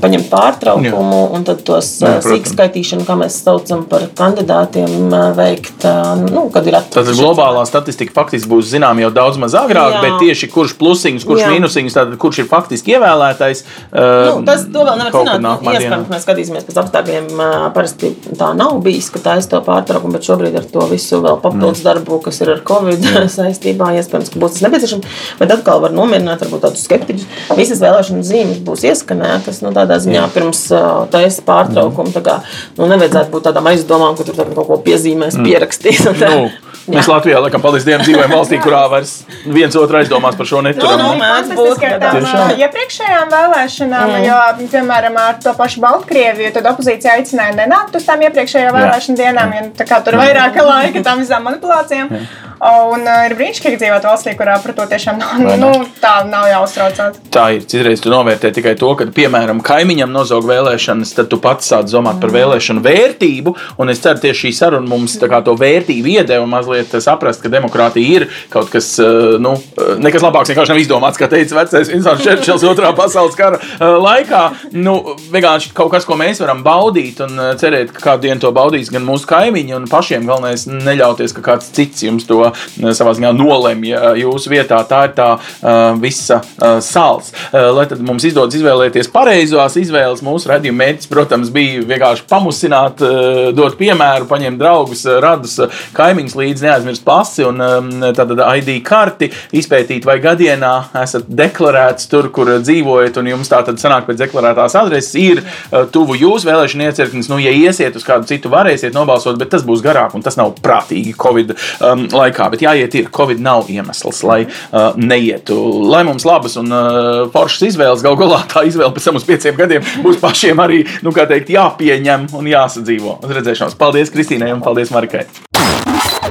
S3: paņemt pārtraukumu un tad tos
S2: Jā,
S3: eh, sīkskaitīšanu, kā mēs saucam par kandidātiem, eh, veikt, nu, kad ir atpakaļ.
S2: globālā statistika faktiski būs zināma jau daudz maz agrāk,
S3: Jā.
S2: bet tieši kurš plusiņš, kurš
S3: Jā.
S2: mīnusiņš, tātad kurš ir faktiski ievēlētais.
S3: Nu, tas to vēl nevar zināt. Nu. Iespējams, mēs skatīsimies pēc apstākļiem. Parasti tā nav bijis, ka tā ir to pārtraukumu, bet šobrīd ar to visu vēl papildus darbu, kas ir ar Covid saistībā, iespējams, ka būs tas nepieciešams. Bet atkal var nomierināt varbūt tādus skeptiķus. Visas vēlēšana zīmes būs ieskanētas. Nu, tādā ziņā pirms ā, taisa pārtraukuma. Tā kā, nu, nevajadzētu būt tādām aizdomām, ka tur kaut ko piezīmēs, pierakstīs. un tā.
S2: Nu, mēs Latvijā, laikam, paldies Dievam, dzīvojam valstī, kurā vairs viens otru aizdomās par šo neturam.
S3: Nu, nu, mēdz būt,
S4: Fantastiski ar
S3: ka
S4: tām iepriekšējām vēlēšanām, mm. jo, piemēram, ar to pašu Baltkrieviju, tad opozīcija aicināja nenākt uz tām iepriekšējām vēlēšanu dienām, jo tā kā tur ir vairāk laika tam visām manipulācijām. Un uh, ir brīnišķīgi dzīvot valstī, kurā par to tiešām nav,
S2: Vai
S4: nu, tā nav jāuztraucās.
S2: Tā ir. Citreiz tu novērtē tikai to, ka, piemēram, kaimiņam nozog vēlēšanas, tad tu pats sāc domāt par vēlēšanu vērtību. Un es ceru, ka šī saruna mums kā to vērtību iedeva mazliet saprast, ka demokrātija ir kaut kas, eh, nu, eh, nekas labāks vienkārši nav izdomāts, kā teica vecais Vinsants Čērčils otrā pasaules kara laikā. Nu, vienkārši kaut kas, ko mēs varam baudīt un cerēt, ka kādu dienu to baudīs gan mūsu kaimiņi, un pašiem galvenais neļauties, ka kāds cits jums to savā ziņā nolemj eh, jūsu vietā. Tā ir tā eh, visa eh, sāls. Eh, Lai tad mums izdodas izvēlēties pareizās izvēles, mūsu redzējuma mērķis, protams, bija vienkārši pamusināt, eh, dot piemēru, paņemt draugus, eh, radus, eh, kaimiņus līdzi, neaizmirst pasi un eh, tātad ID karti, izpētīt, vai gadienā esat deklarēts tur, kur dzīvojat, un jums tā tad sanāk pēc deklarētās adreses ir eh, tuvu jūsu vēlēšana iecirknis. Nu, ja iesiet uz kādu citu, varēsiet nobalsot, bet tas būs garāk, un tas nav prātīgi Covid um, laikā. Bet jāiet, ir Covid nav iemesls, lai uh, neietu. Lai mums labas un uh, foršas izvēles, gal galā tā izvēle pēc tam uz pieciem gadiem būs pašiem arī, nu, kā teikt, jāpieņem un jāsadzīvo. Uz redzēšanos. Paldies Kristīnai un paldies Marikai!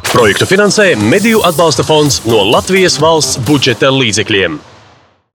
S1: Projektu finansē Mediju atbalsta fonds no Latvijas valsts budžeta līdzekļiem.